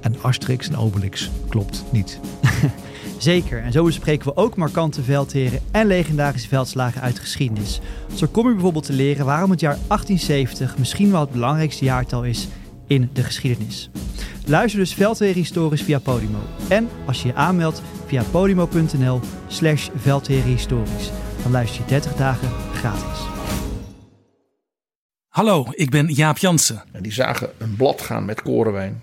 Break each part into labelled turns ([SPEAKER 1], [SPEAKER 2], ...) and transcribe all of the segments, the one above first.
[SPEAKER 1] En Asterix en Obelix klopt niet.
[SPEAKER 2] Zeker, en zo bespreken we ook markante veldheren en legendarische veldslagen uit de geschiedenis. Zo kom je bijvoorbeeld te leren waarom het jaar 1870 misschien wel het belangrijkste jaartal is in de geschiedenis. Luister dus Veldheren Historisch via Podimo. En als je je aanmeldt via podimo.nl slash Historisch, dan luister je 30 dagen gratis.
[SPEAKER 3] Hallo, ik ben Jaap Jansen.
[SPEAKER 4] En die zagen een blad gaan met korenwijn.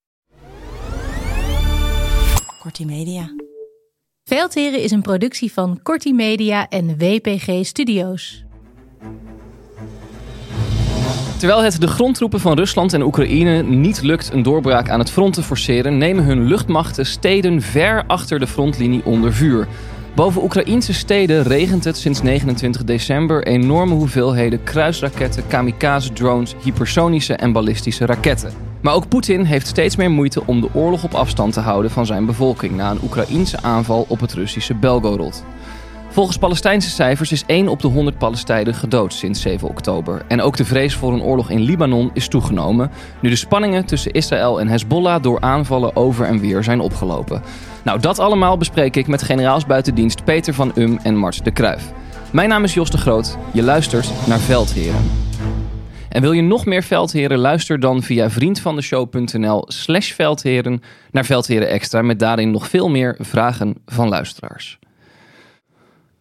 [SPEAKER 5] Kortie Media.
[SPEAKER 6] Veldheren is een productie van Corti Media en WPG Studios.
[SPEAKER 7] Terwijl het de grondtroepen van Rusland en Oekraïne niet lukt een doorbraak aan het front te forceren, nemen hun luchtmachten steden ver achter de frontlinie onder vuur. Boven Oekraïnse steden regent het sinds 29 december enorme hoeveelheden kruisraketten, kamikaze-drones, hypersonische en ballistische raketten. Maar ook Poetin heeft steeds meer moeite om de oorlog op afstand te houden van zijn bevolking na een Oekraïense aanval op het Russische Belgorod. Volgens Palestijnse cijfers is 1 op de 100 Palestijnen gedood sinds 7 oktober. En ook de vrees voor een oorlog in Libanon is toegenomen, nu de spanningen tussen Israël en Hezbollah door aanvallen over en weer zijn opgelopen. Nou, dat allemaal bespreek ik met generaals buitendienst Peter van Um en Mart de Kruif. Mijn naam is Jos de Groot, je luistert naar Veldheren. En wil je nog meer Veldheren? Luister dan via vriendvandeshow.nl slash Veldheren naar Veldheren Extra... met daarin nog veel meer vragen van luisteraars.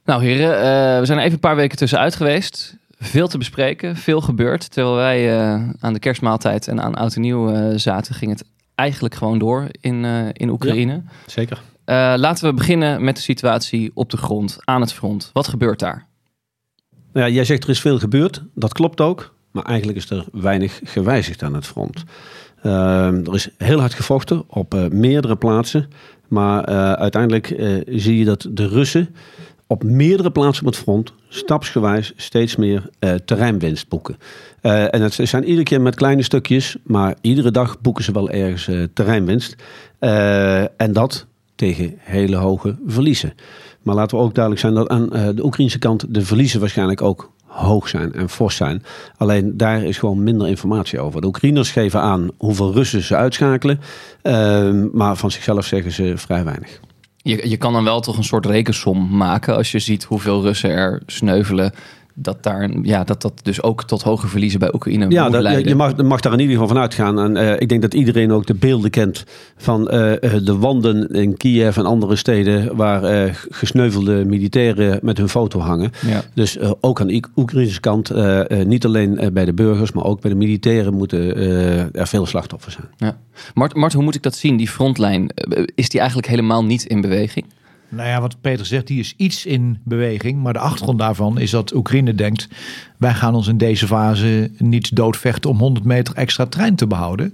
[SPEAKER 7] Nou heren, uh, we zijn even een paar weken tussenuit geweest. Veel te bespreken, veel gebeurd. Terwijl wij uh, aan de kerstmaaltijd en aan Oud en Nieuw uh, zaten... ging het eigenlijk gewoon door in, in Oekraïne. Ja,
[SPEAKER 8] zeker.
[SPEAKER 7] laten we beginnen met de situatie op de grond, aan het front. Wat gebeurt daar?
[SPEAKER 8] Nou ja, jij zegt er is veel gebeurd. Dat klopt ook. Maar eigenlijk is er weinig gewijzigd aan het front. Uh, er is heel hard gevochten op uh, meerdere plaatsen. Maar uh, uiteindelijk zie je dat de Russen op meerdere plaatsen op het front stapsgewijs steeds meer terreinwinst boeken. en het zijn iedere keer met kleine stukjes, maar iedere dag boeken ze wel ergens terreinwinst. en dat tegen hele hoge verliezen. Maar laten we ook duidelijk zijn dat aan de Oekraïnse kant de verliezen waarschijnlijk ook hoog zijn en fors zijn. Alleen daar is gewoon minder informatie over. De Oekraïners geven aan hoeveel Russen ze uitschakelen, uh, maar van zichzelf zeggen ze vrij weinig.
[SPEAKER 7] Je, je kan dan wel toch een soort rekensom maken als je ziet hoeveel Russen er sneuvelen dat, daar, ja, dat dat dus ook tot hoge verliezen bij Oekraïne
[SPEAKER 8] ja, dat,
[SPEAKER 7] leiden.
[SPEAKER 8] Je mag, mag daar in ieder geval van uitgaan. En uh, ik denk dat iedereen ook de beelden kent van uh, de wanden in Kiev en andere steden waar uh, gesneuvelde militairen met hun foto hangen.
[SPEAKER 7] Ja.
[SPEAKER 8] Dus ook aan de Oekraïnse kant, niet alleen bij de burgers, maar ook bij de militairen moeten er veel slachtoffers zijn.
[SPEAKER 7] Ja. Mart, Mart, hoe moet ik dat zien? Die frontlijn, is die eigenlijk helemaal niet in beweging?
[SPEAKER 1] Nou ja, wat Peter zegt, die is iets in beweging. Maar de achtergrond daarvan is dat Oekraïne denkt... wij gaan ons in deze fase niet doodvechten om 100 meter extra trein te behouden.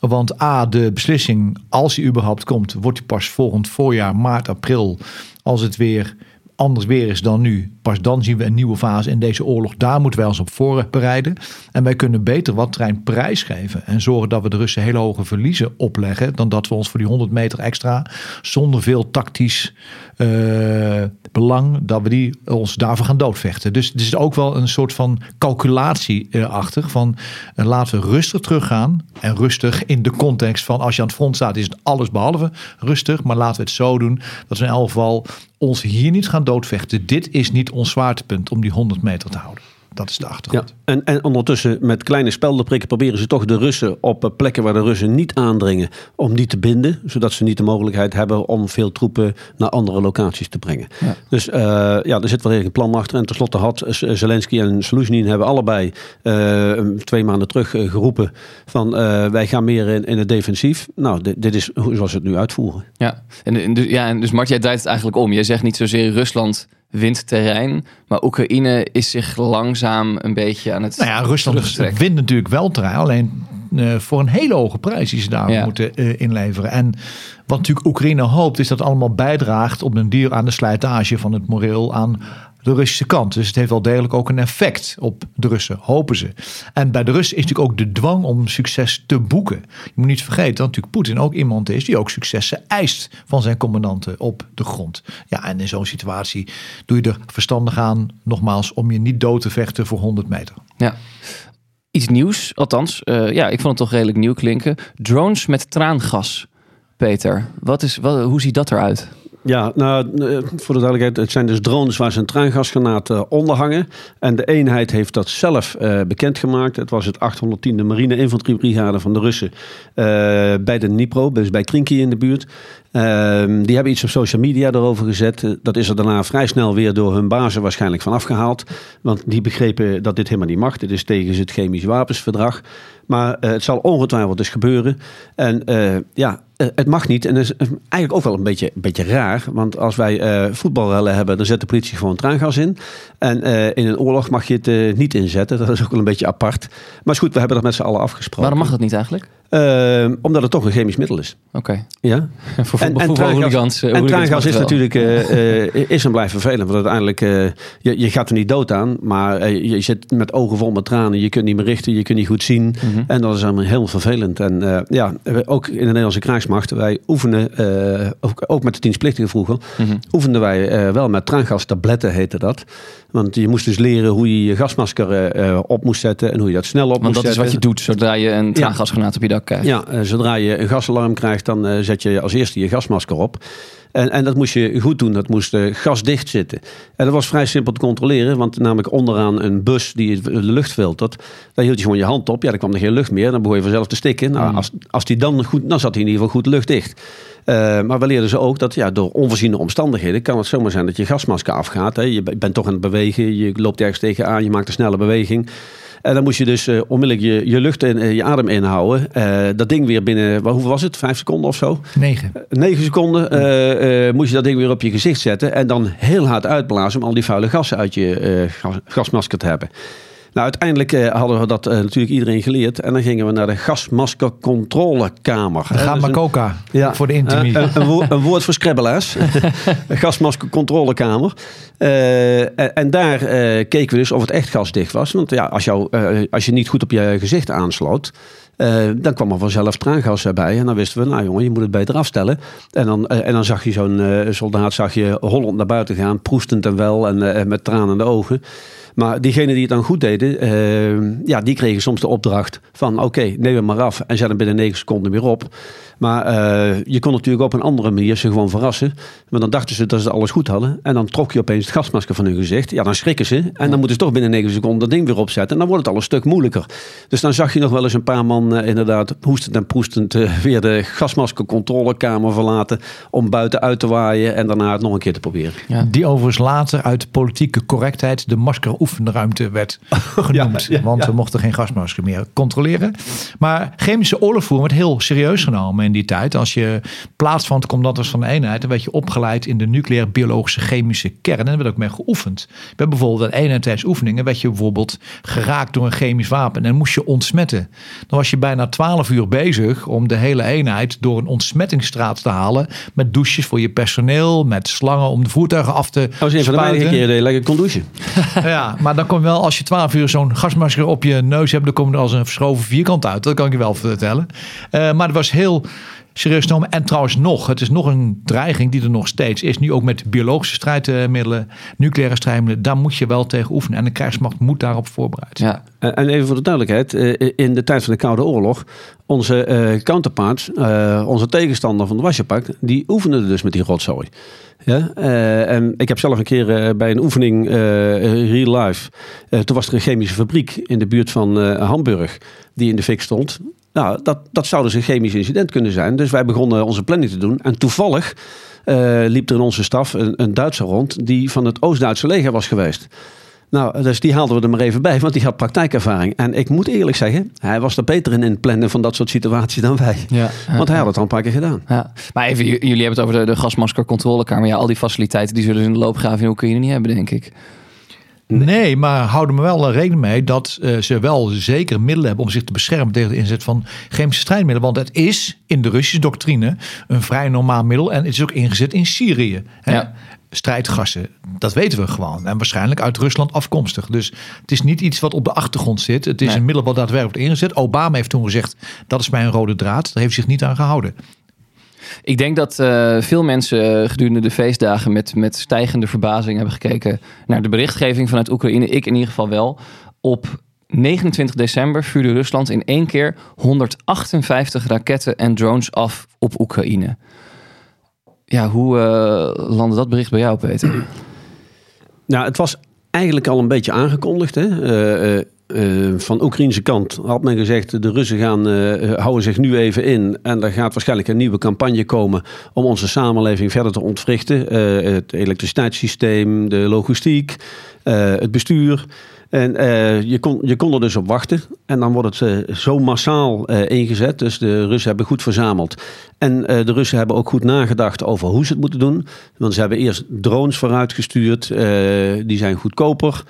[SPEAKER 1] Want A, de beslissing, als die überhaupt komt... wordt die pas volgend voorjaar, maart, april... als het weer anders weer is dan nu, pas dan zien we een nieuwe fase in deze oorlog. Daar moeten wij ons op voorbereiden. En wij kunnen beter wat terrein prijsgeven en zorgen dat we de Russen hele hoge verliezen opleggen, dan dat we ons voor die 100 meter extra, zonder veel tactisch eh, belang, dat we die ons daarvoor gaan doodvechten. Dus er is ook wel een soort van calculatie eh, achter van eh, laten we rustig teruggaan en rustig in de context van als je aan het front staat is het alles behalve rustig, maar laten we het zo doen dat we in elk geval ons hier niet gaan doodvechten. Dit is niet ons zwaartepunt om die 100 meter te houden. Dat is de achtergrond.
[SPEAKER 8] Ja, en, en ondertussen met kleine speldenprikken proberen ze toch de Russen op eh, plekken waar de Russen niet aandringen, om die te binden. Zodat ze niet de mogelijkheid hebben om veel troepen naar andere locaties te brengen.
[SPEAKER 7] Ja.
[SPEAKER 8] Dus uh, ja, er zit wel een plan achter. En tenslotte had Zelensky en Soluzhin hebben allebei uh, twee maanden terug geroepen van wij gaan meer in, in het defensief. Nou, dit, dit is zoals ze het nu uitvoeren.
[SPEAKER 7] Ja, en, en dus, ja, en dus Mart, jij draait het eigenlijk om. Je zegt niet zozeer Rusland wint terrein. Maar Oekraïne is zich langzaam een beetje aan het.
[SPEAKER 1] Nou ja, Rusland wint natuurlijk wel terrein. Alleen uh, voor een hele hoge prijs die ze daar ja. moeten uh, inleveren. En wat natuurlijk Oekraïne hoopt, is dat allemaal bijdraagt op een dier aan de slijtage van het moreel aan de Russische kant. Dus het heeft wel degelijk ook een effect op de Russen, hopen ze. En bij de Russen is natuurlijk ook de dwang om succes te boeken. Je moet niet vergeten dat natuurlijk Poetin ook iemand is die ook successen eist van zijn commandanten op de grond. Ja, en in zo'n situatie doe je er verstandig aan, nogmaals, om je niet dood te vechten voor 100 meter.
[SPEAKER 7] Ja. Iets nieuws, althans, uh, ja, ik vond het toch redelijk nieuw klinken. Drones met traangas. Peter, wat is, wat, hoe ziet dat eruit?
[SPEAKER 8] Ja, nou, voor de duidelijkheid, het zijn dus drones waar ze een traangasgranaat uh, onder hangen. En de eenheid heeft dat zelf uh, bekendgemaakt. Het was het 810e Marine Infanteriebrigade van de Russen bij de Dnipro, dus bij Krinky in de buurt. Ehm, die hebben iets op social media erover gezet. Dat is er daarna vrij snel weer door hun bazen waarschijnlijk van afgehaald. Want die begrepen dat dit helemaal niet mag. Dit is tegen het chemisch wapensverdrag. Maar uh, het zal ongetwijfeld dus gebeuren. En uh, ja, het mag niet. En dat is eigenlijk ook wel een beetje, beetje raar. Want als wij voetbalrellen hebben, dan zet de politie gewoon traangas in. En in een oorlog mag je het niet inzetten. Dat is ook wel een beetje apart. Maar is goed, we hebben dat met z'n allen afgesproken.
[SPEAKER 7] Waarom mag dat niet eigenlijk?
[SPEAKER 8] Uh, omdat het toch een chemisch middel is.
[SPEAKER 7] Oké. Okay.
[SPEAKER 8] Ja.
[SPEAKER 7] voor en, en traangas,
[SPEAKER 8] en traangas is natuurlijk uh, is en blijft vervelend. Want uiteindelijk, je, je gaat er niet dood aan. Maar je zit met ogen vol met tranen. Je kunt niet meer richten. Je kunt niet goed zien. Mm -hmm. En dat is allemaal heel vervelend. En ja, ook in de Nederlandse krijgsmacht. Wij oefenen, ook, ook, met de dienstplichtigen vroeger. Mm -hmm. Oefenden wij wel met traangastabletten heette dat. Want je moest dus leren hoe je je gasmasker op moest zetten en hoe je dat snel op
[SPEAKER 7] Want
[SPEAKER 8] moest
[SPEAKER 7] dat
[SPEAKER 8] zetten.
[SPEAKER 7] is wat je doet zodra je een traangasgranaat op je dak
[SPEAKER 8] Ja, uh, zodra je een gasalarm krijgt, dan uh, zet je als eerste je gasmasker op. En, en dat moest je goed doen. Dat moest uh, gasdicht zitten. En dat was vrij simpel te controleren. Want namelijk onderaan een bus die de lucht filtert. Daar hield je gewoon je hand op. Ja, dan kwam er geen lucht meer. Dan begon je vanzelf te stikken. Nou,
[SPEAKER 7] Hmm.
[SPEAKER 8] als, als die dan goed... Dan zat hij in ieder geval goed luchtdicht. Uh, maar we leerden ze ook dat ja, door onvoorziene omstandigheden kan het zomaar zijn dat je gasmasker afgaat. Hè. Je bent toch aan het bewegen, je loopt ergens tegenaan, je maakt een snelle beweging. En dan moest je dus uh, onmiddellijk je, je lucht en uh, je adem inhouden. Uh, dat ding weer binnen, hoeveel was het? Vijf seconden of zo?
[SPEAKER 1] Negen.
[SPEAKER 8] negen seconden moest je dat ding weer op je gezicht zetten. En dan heel hard uitblazen om al die vuile gassen uit je gas, gasmasker te hebben. Nou, uiteindelijk uh, hadden we dat uh, natuurlijk iedereen geleerd. En dan gingen we naar de gasmaskercontrolekamer.
[SPEAKER 1] De Gamacoca ja, voor de intimie.
[SPEAKER 8] Uh, een, woord, een, woord voor scrabbelaars. gasmaskercontrolekamer. En, en, daar keken we dus of het echt gasdicht was. Want ja, als, jou, als je niet goed op je gezicht aansloot... Uh, dan kwam er vanzelf traangas bij. En dan wisten we, nou jongen, je moet het beter afstellen. En dan, uh, en dan zag je zo'n uh, soldaat zag je Holland naar buiten gaan, proestend en wel en met tranen in de ogen. Maar diegenen die het dan goed deden, uh, ja, die kregen soms de opdracht van oké, okay, neem hem maar af en zet hem binnen 9 seconden weer op. Maar uh, je kon natuurlijk op een andere manier ze gewoon verrassen. Maar dan dachten ze dat ze alles goed hadden. En dan trok je opeens het gasmasker van hun gezicht. Ja, dan schrikken ze. En dan moeten ze toch binnen 9 seconden dat ding weer opzetten. En dan wordt het al een stuk moeilijker. Dus dan zag je nog wel eens een paar man uh, inderdaad hoestend en proestend weer de gasmaskercontrolekamer verlaten. Om buiten uit te waaien en daarna het nog een keer te proberen.
[SPEAKER 1] Ja. Die overigens later uit politieke correctheid de masker oefenruimte werd genoemd.
[SPEAKER 8] ja,
[SPEAKER 1] want we mochten geen gasmasker meer controleren. Maar chemische oorlogvoering werd heel serieus genomen in die tijd. Als je plaats van het commandant was van de eenheid, dan werd je opgeleid in de nucleaire biologische chemische kern. En daar werd ook mee geoefend. Bij bijvoorbeeld een eenheid tijdens oefeningen werd je bijvoorbeeld geraakt door een chemisch wapen en moest je ontsmetten. Dan was je bijna 12 uur bezig om de hele eenheid door een ontsmettingsstraat te halen. Met douches voor je personeel, met slangen om de voertuigen af te
[SPEAKER 8] Dat was een van de weinige keren dat je lekker kon douchen.
[SPEAKER 1] Ja, maar dan kom je wel, als je 12 uur zo'n gasmasker op je neus hebt, dan kom je er als een verschoven vierkant uit. Dat kan ik je wel vertellen. Eh, maar het was heel serieus genomen. En trouwens nog, het is nog een dreiging die er nog steeds is. Nu ook met biologische strijdmiddelen, nucleaire strijdmiddelen. Daar moet je wel tegen oefenen. En de krijgsmacht moet daarop voorbereid zijn.
[SPEAKER 7] Ja,
[SPEAKER 8] En even voor de duidelijkheid, eh, in de tijd van de Koude Oorlog, onze eh, counterpart, eh, onze tegenstander van de Wasjepak, die oefende dus met die rotzooi. Ja? en ik heb zelf een keer bij een oefening, real life, toen was er een chemische fabriek in de buurt van Hamburg, die in de fik stond. Nou, dat, dat zou dus een chemisch incident kunnen zijn. Dus wij begonnen onze planning te doen. En toevallig eh, liep er in onze staf een, een Duitser rond die van het Oost-Duitse leger was geweest. Nou, dus die haalden we er maar even bij, want die had praktijkervaring. En ik moet eerlijk zeggen, hij was er beter in in het plannen van dat soort situaties dan wij.
[SPEAKER 7] ja,
[SPEAKER 8] Want hij had het al een paar keer gedaan.
[SPEAKER 7] Ja. Maar even, jullie hebben het over de, de gasmaskercontrolekamer. Ja, al die faciliteiten die zullen ze in de loopgraven in Oekraïne niet hebben, denk ik.
[SPEAKER 1] Nee, maar houden me wel rekening mee dat eh, ze wel zeker middelen hebben om zich te beschermen tegen de inzet van chemische strijdmiddelen. Want het is in de Russische doctrine een vrij normaal middel en het is ook ingezet in Syrië. Hè?
[SPEAKER 7] Ja.
[SPEAKER 1] Strijdgassen, dat weten we gewoon. En waarschijnlijk uit Rusland afkomstig. Dus het is niet iets wat op de achtergrond zit. Het is
[SPEAKER 7] Nee.
[SPEAKER 1] een middel wat daadwerkelijk wordt ingezet. Obama heeft toen gezegd, dat is mijn rode draad. Daar heeft zich niet aan gehouden.
[SPEAKER 7] Ik denk dat eh, veel mensen eh, gedurende de feestdagen met, met stijgende verbazing hebben gekeken naar de berichtgeving vanuit Oekraïne. Ik in ieder geval wel. Op 29 december vuurde Rusland in één keer 158 raketten en drones af op Oekraïne. Ja, hoe eh, landde dat bericht bij jou, Peter?
[SPEAKER 8] Nou, het was eigenlijk al een beetje aangekondigd. Hè? Eh, eh, van Oekraïnse kant had men gezegd, de Russen gaan, eh, houden zich nu even in. En er gaat waarschijnlijk een nieuwe campagne komen om onze samenleving verder te ontwrichten. Eh, het elektriciteitssysteem, de logistiek, het bestuur. En eh, je, kon, je kon er dus op wachten. En dan wordt het eh, zo massaal eh, ingezet. Dus de Russen hebben goed verzameld. En de Russen hebben ook goed nagedacht over hoe ze het moeten doen. Want ze hebben eerst drones vooruitgestuurd. die zijn goedkoper,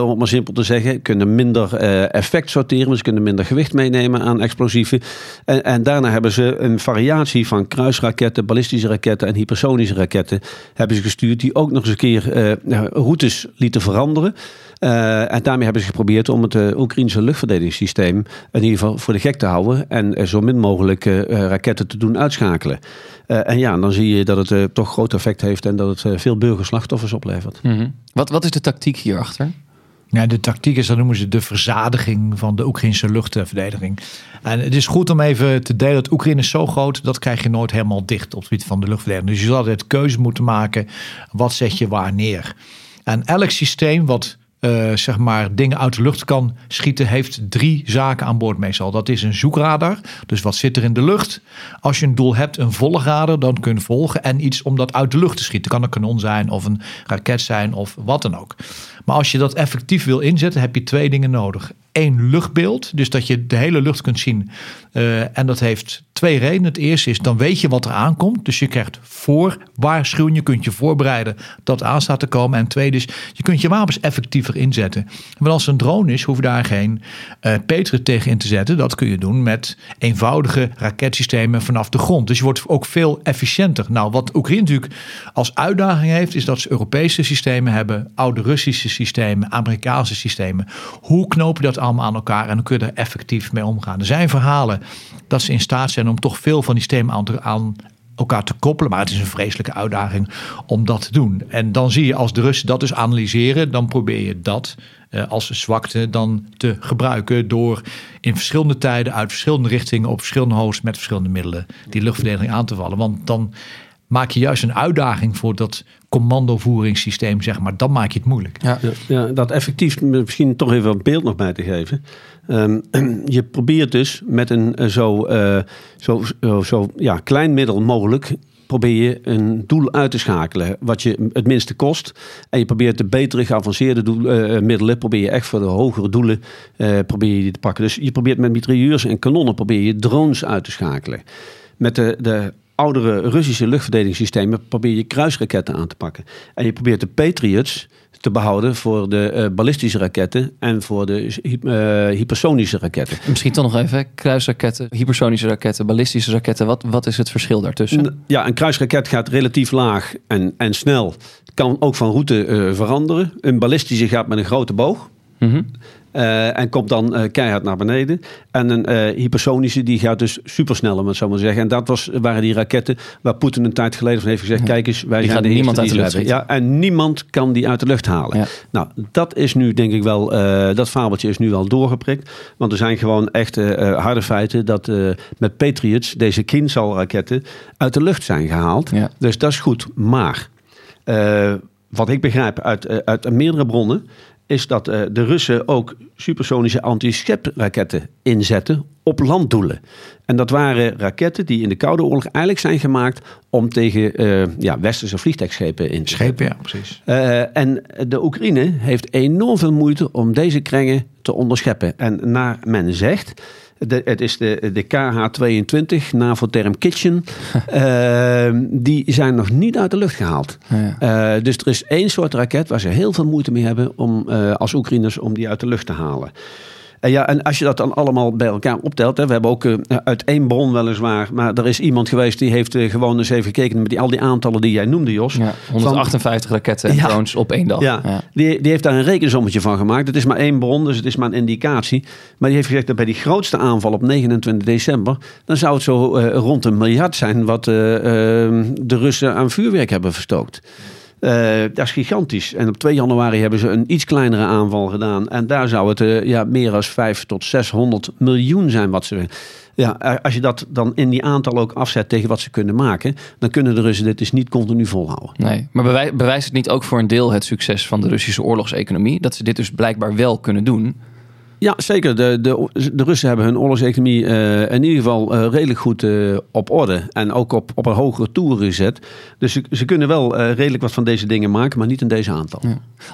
[SPEAKER 8] om het maar simpel te zeggen. Kunnen minder effect sorteren. Dus kunnen minder gewicht meenemen aan explosieven. En, en daarna hebben ze een variatie van kruisraketten, ballistische raketten en hypersonische raketten. Hebben ze gestuurd die ook nog eens een keer routes lieten veranderen. Eh, en daarmee hebben ze geprobeerd om het uh, Oekraïnse luchtverdedigingssysteem in ieder geval voor de gek te houden. En uh, zo min mogelijk uh, raketten te doen uitschakelen. Uh, en ja, dan zie je dat het uh, toch groot effect heeft en dat het veel burgerslachtoffers oplevert.
[SPEAKER 7] Mm -hmm. wat, wat is de tactiek hierachter?
[SPEAKER 1] Ja, de tactiek is, dat noemen ze de verzadiging van de Oekraïnse luchtverdediging. En het is goed om even te delen dat Oekraïne is zo groot, dat krijg je nooit helemaal dicht op het gebied van de luchtverdediging. Dus je zal altijd keuze moeten maken, wat zet je waar neer. En elk systeem wat uh, zeg maar dingen uit de lucht kan schieten, heeft drie zaken aan boord meestal. Dat is een zoekradar, dus wat zit er in de lucht. Als je een doel hebt, een volgradar, dan kun je volgen. En iets om dat uit de lucht te schieten. kan een kanon zijn of een raket zijn of wat dan ook. Maar als je dat effectief wil inzetten, heb je twee dingen nodig. Eén luchtbeeld, dus dat je de hele lucht kunt zien. Uh, en dat heeft twee redenen. Het eerste is, dan weet je wat er aankomt. Dus je krijgt voorwaarschuwing. Je kunt je voorbereiden dat aan staat te komen. En tweede is, je kunt je wapens effectiever inzetten. Want als een drone is, hoef je daar geen uh, tegen in te zetten. Dat kun je doen met eenvoudige raketsystemen vanaf de grond. Dus je wordt ook veel efficiënter. Nou, wat Oekraïne natuurlijk als uitdaging heeft, is dat ze Europese systemen hebben, oude Russische systemen, Amerikaanse systemen. Hoe knoop je dat allemaal aan elkaar en dan kun je er effectief mee omgaan? Er zijn verhalen dat ze in staat zijn om toch veel van die systemen aan, elkaar te koppelen. Maar het is een vreselijke uitdaging om dat te doen. En dan zie je als de Russen dat dus analyseren, dan probeer je dat uh, als zwakte dan te gebruiken door in verschillende tijden uit verschillende richtingen op verschillende hoogtes met verschillende middelen die luchtverdediging aan te vallen. Want dan maak je juist een uitdaging voor dat commandovoeringssysteem, zeg maar. Dan maak je het moeilijk.
[SPEAKER 8] Ja, ja, dat effectief, misschien toch even een beeld nog bij te geven. Um, je probeert dus met een uh, zo, uh, zo, zo, zo ja, klein middel mogelijk probeer je een doel uit te schakelen. Wat je het minste kost. En je probeert de betere, geavanceerde doel, eh, middelen. Probeer je echt voor de hogere doelen eh, probeer je die te pakken. Dus je probeert met mitrailleurs en kanonnen probeer je drones uit te schakelen. Met de, de oudere Russische luchtverdedigingssystemen probeer je kruisraketten aan te pakken. En je probeert de Patriots te behouden voor de eh, ballistische raketten en voor de eh, hypersonische raketten.
[SPEAKER 7] Misschien toch nog even, kruisraketten, hypersonische raketten, ballistische raketten. Wat, wat is het verschil daartussen?
[SPEAKER 8] Ja, een kruisraket gaat relatief laag en, en snel. Kan ook van route eh, veranderen. Een ballistische gaat met een grote boog.
[SPEAKER 7] Mhm.
[SPEAKER 8] eh, en komt dan eh, keihard naar beneden. En een eh, hypersonische die gaat dus supersnel, om het zo maar te zeggen. En dat was, waren die raketten waar Poetin een tijd geleden van heeft gezegd... kijk eens, wij
[SPEAKER 7] Die
[SPEAKER 8] de
[SPEAKER 7] niemand uit de lucht
[SPEAKER 8] hebben. Ja, en niemand kan die uit de lucht halen.
[SPEAKER 7] Ja.
[SPEAKER 8] Nou, dat is nu denk ik wel... dat fabeltje is nu wel doorgeprikt. Want er zijn gewoon echt harde feiten... dat met Patriots deze Kinsal-raketten uit de lucht zijn gehaald.
[SPEAKER 7] Ja.
[SPEAKER 8] Dus dat is goed. Maar wat ik begrijp uit, uit meerdere bronnen, is dat eh, de Russen ook supersonische anti-schepraketten inzetten op landdoelen. En dat waren raketten die in de Koude Oorlog eigenlijk zijn gemaakt om tegen eh, ja, westerse vliegtuigschepen in te
[SPEAKER 1] Schepen, ja, precies.
[SPEAKER 8] eh, en de Oekraïne heeft enorm veel moeite om deze krengen te onderscheppen. En naar men zegt, de, het is de, de KH-22, NAVO-term Kitchen, eh, die zijn nog niet uit de lucht gehaald.
[SPEAKER 7] Ja.
[SPEAKER 8] Eh, dus er is één soort raket waar ze heel veel moeite mee hebben om, eh, als Oekraïners om die uit de lucht te halen. En ja, en als je dat dan allemaal bij elkaar optelt, hè, we hebben ook eh, uit één bron weliswaar, maar er is iemand geweest die heeft eh, gewoon eens even gekeken met die, al die aantallen die jij noemde, Jos.
[SPEAKER 7] Ja, 158 raketten en
[SPEAKER 8] Ja.
[SPEAKER 7] drones op één dag.
[SPEAKER 8] Ja, Die, die heeft daar een rekensommetje van gemaakt. Het is maar één bron, dus het is maar een indicatie. Maar die heeft gezegd dat bij die grootste aanval op 29 december... dan zou het zo eh, rond een miljard zijn... wat eh, eh, de Russen aan vuurwerk hebben verstookt. Eh, dat is gigantisch. En op 2 januari hebben ze een iets kleinere aanval gedaan. En daar zou het eh, ja, meer dan 5 tot 600 miljoen zijn wat ze... Ja, als je dat dan in die aantal ook afzet tegen wat ze kunnen maken... dan kunnen de Russen dit dus niet continu volhouden.
[SPEAKER 7] Nee, maar bewij- bewijst het niet ook voor een deel het succes van de Russische oorlogseconomie? Dat ze dit dus blijkbaar wel kunnen doen.
[SPEAKER 8] Ja, zeker. De, de, de Russen hebben hun oorlogseconomie eh, in ieder geval eh, redelijk goed eh, op orde. En ook op, op een hogere toer gezet. Dus ze, ze kunnen wel eh, redelijk wat van deze dingen maken, maar niet in deze aantal.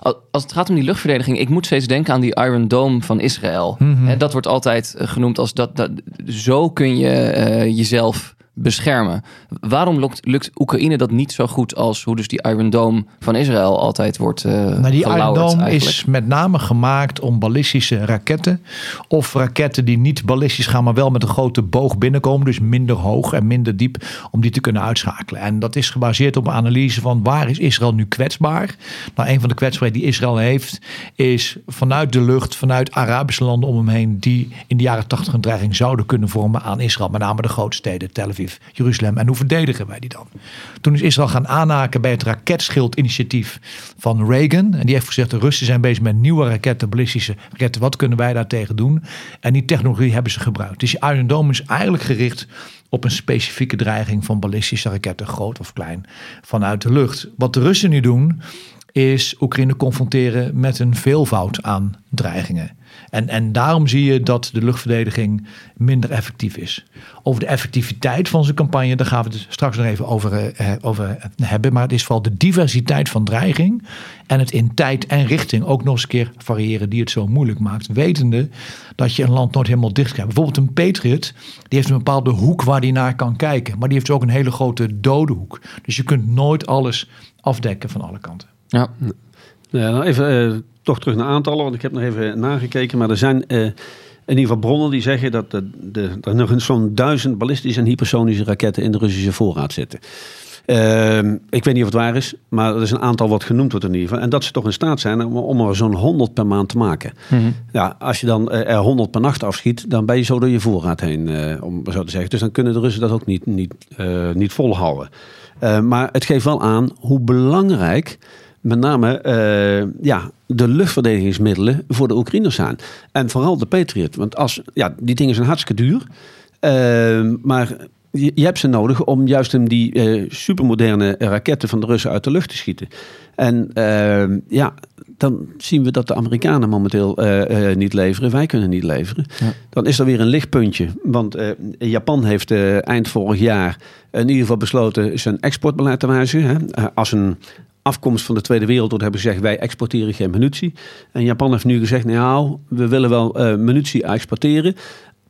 [SPEAKER 7] Al- Als het gaat om die luchtverdediging, ik moet steeds denken aan die Iron Dome van Israël.
[SPEAKER 1] Mhm.
[SPEAKER 7] Hè, Dat wordt altijd genoemd als dat, dat zo kun je eh, jezelf beschermen. Waarom lukt, lukt Oekraïne dat niet zo goed als hoe dus die Iron Dome van Israël altijd wordt eh
[SPEAKER 1] Nou, die Iron Dome
[SPEAKER 7] eigenlijk?
[SPEAKER 1] is met name gemaakt om ballistische raketten. Of raketten die niet ballistisch gaan, maar wel met een grote boog binnenkomen. Dus minder hoog en minder diep. Om die te kunnen uitschakelen. En dat is gebaseerd op een analyse van waar is Israël nu kwetsbaar. Nou, een van de kwetsbaarheden die Israël heeft. Is vanuit de lucht, vanuit Arabische landen om hem heen. Die in de jaren 80 een dreiging zouden kunnen vormen aan Israël. Met name de grote steden, Tel Aviv, En hoe verdedigen wij die dan? Toen is Israël gaan aanhaken bij het raketschildinitiatief van Reagan. En die heeft gezegd, de Russen zijn bezig met nieuwe raketten, ballistische raketten. Wat kunnen wij daartegen doen? En die technologie hebben ze gebruikt. Dus die Iron Dome is eigenlijk gericht op een specifieke dreiging van ballistische raketten, groot of klein, vanuit de lucht. Wat de Russen nu doen, is Oekraïne confronteren met een veelvoud aan dreigingen. En, en daarom zie je dat de luchtverdediging minder effectief is. Over de effectiviteit van zijn campagne, daar gaan we het straks nog even over, eh, over hebben. Maar het is vooral de diversiteit van dreiging en het in tijd en richting ook nog eens een keer variëren die het zo moeilijk maakt. Wetende dat je een land nooit helemaal dicht krijgt. Bijvoorbeeld een Patriot, die heeft een bepaalde hoek waar die naar kan kijken. Maar die heeft ook een hele grote dode hoek. Dus je kunt nooit alles afdekken van alle kanten.
[SPEAKER 7] Ja.
[SPEAKER 8] Ja, nou even eh, toch terug naar aantallen, want ik heb nog even nagekeken. Maar er zijn eh, in ieder geval bronnen die zeggen dat de, de, er nog eens zo'n duizend ballistische en hypersonische raketten in de Russische voorraad zitten. Ehm, ik weet niet of het waar is, maar er is een aantal wat genoemd wordt in ieder geval. En dat ze toch in staat zijn om, om er zo'n 100 per maand te maken. Ja, als je dan eh, er 100 per nacht afschiet, dan ben je zo door je voorraad heen, om zo te zeggen. Dus dan kunnen de Russen dat ook niet, niet, niet volhouden. Maar het geeft wel aan hoe belangrijk met name eh, ja, de luchtverdedigingsmiddelen voor de Oekraïners zijn. En vooral de Patriot. Want als, ja, die dingen zijn hartstikke duur. Eh, maar je, je hebt ze nodig om juist hem die eh, supermoderne raketten van de Russen uit de lucht te schieten. En eh, ja, dan zien we dat de Amerikanen momenteel eh, niet leveren. Wij kunnen niet leveren.
[SPEAKER 7] Ja.
[SPEAKER 8] Dan is er weer een lichtpuntje. Want Japan heeft eind vorig jaar in ieder geval besloten zijn exportbeleid te wijzigen. Hè. Als een afkomst van de Tweede Wereldoorlog hebben ze gezegd wij exporteren geen munitie. En Japan heeft nu gezegd nou we willen wel eh, munitie exporteren.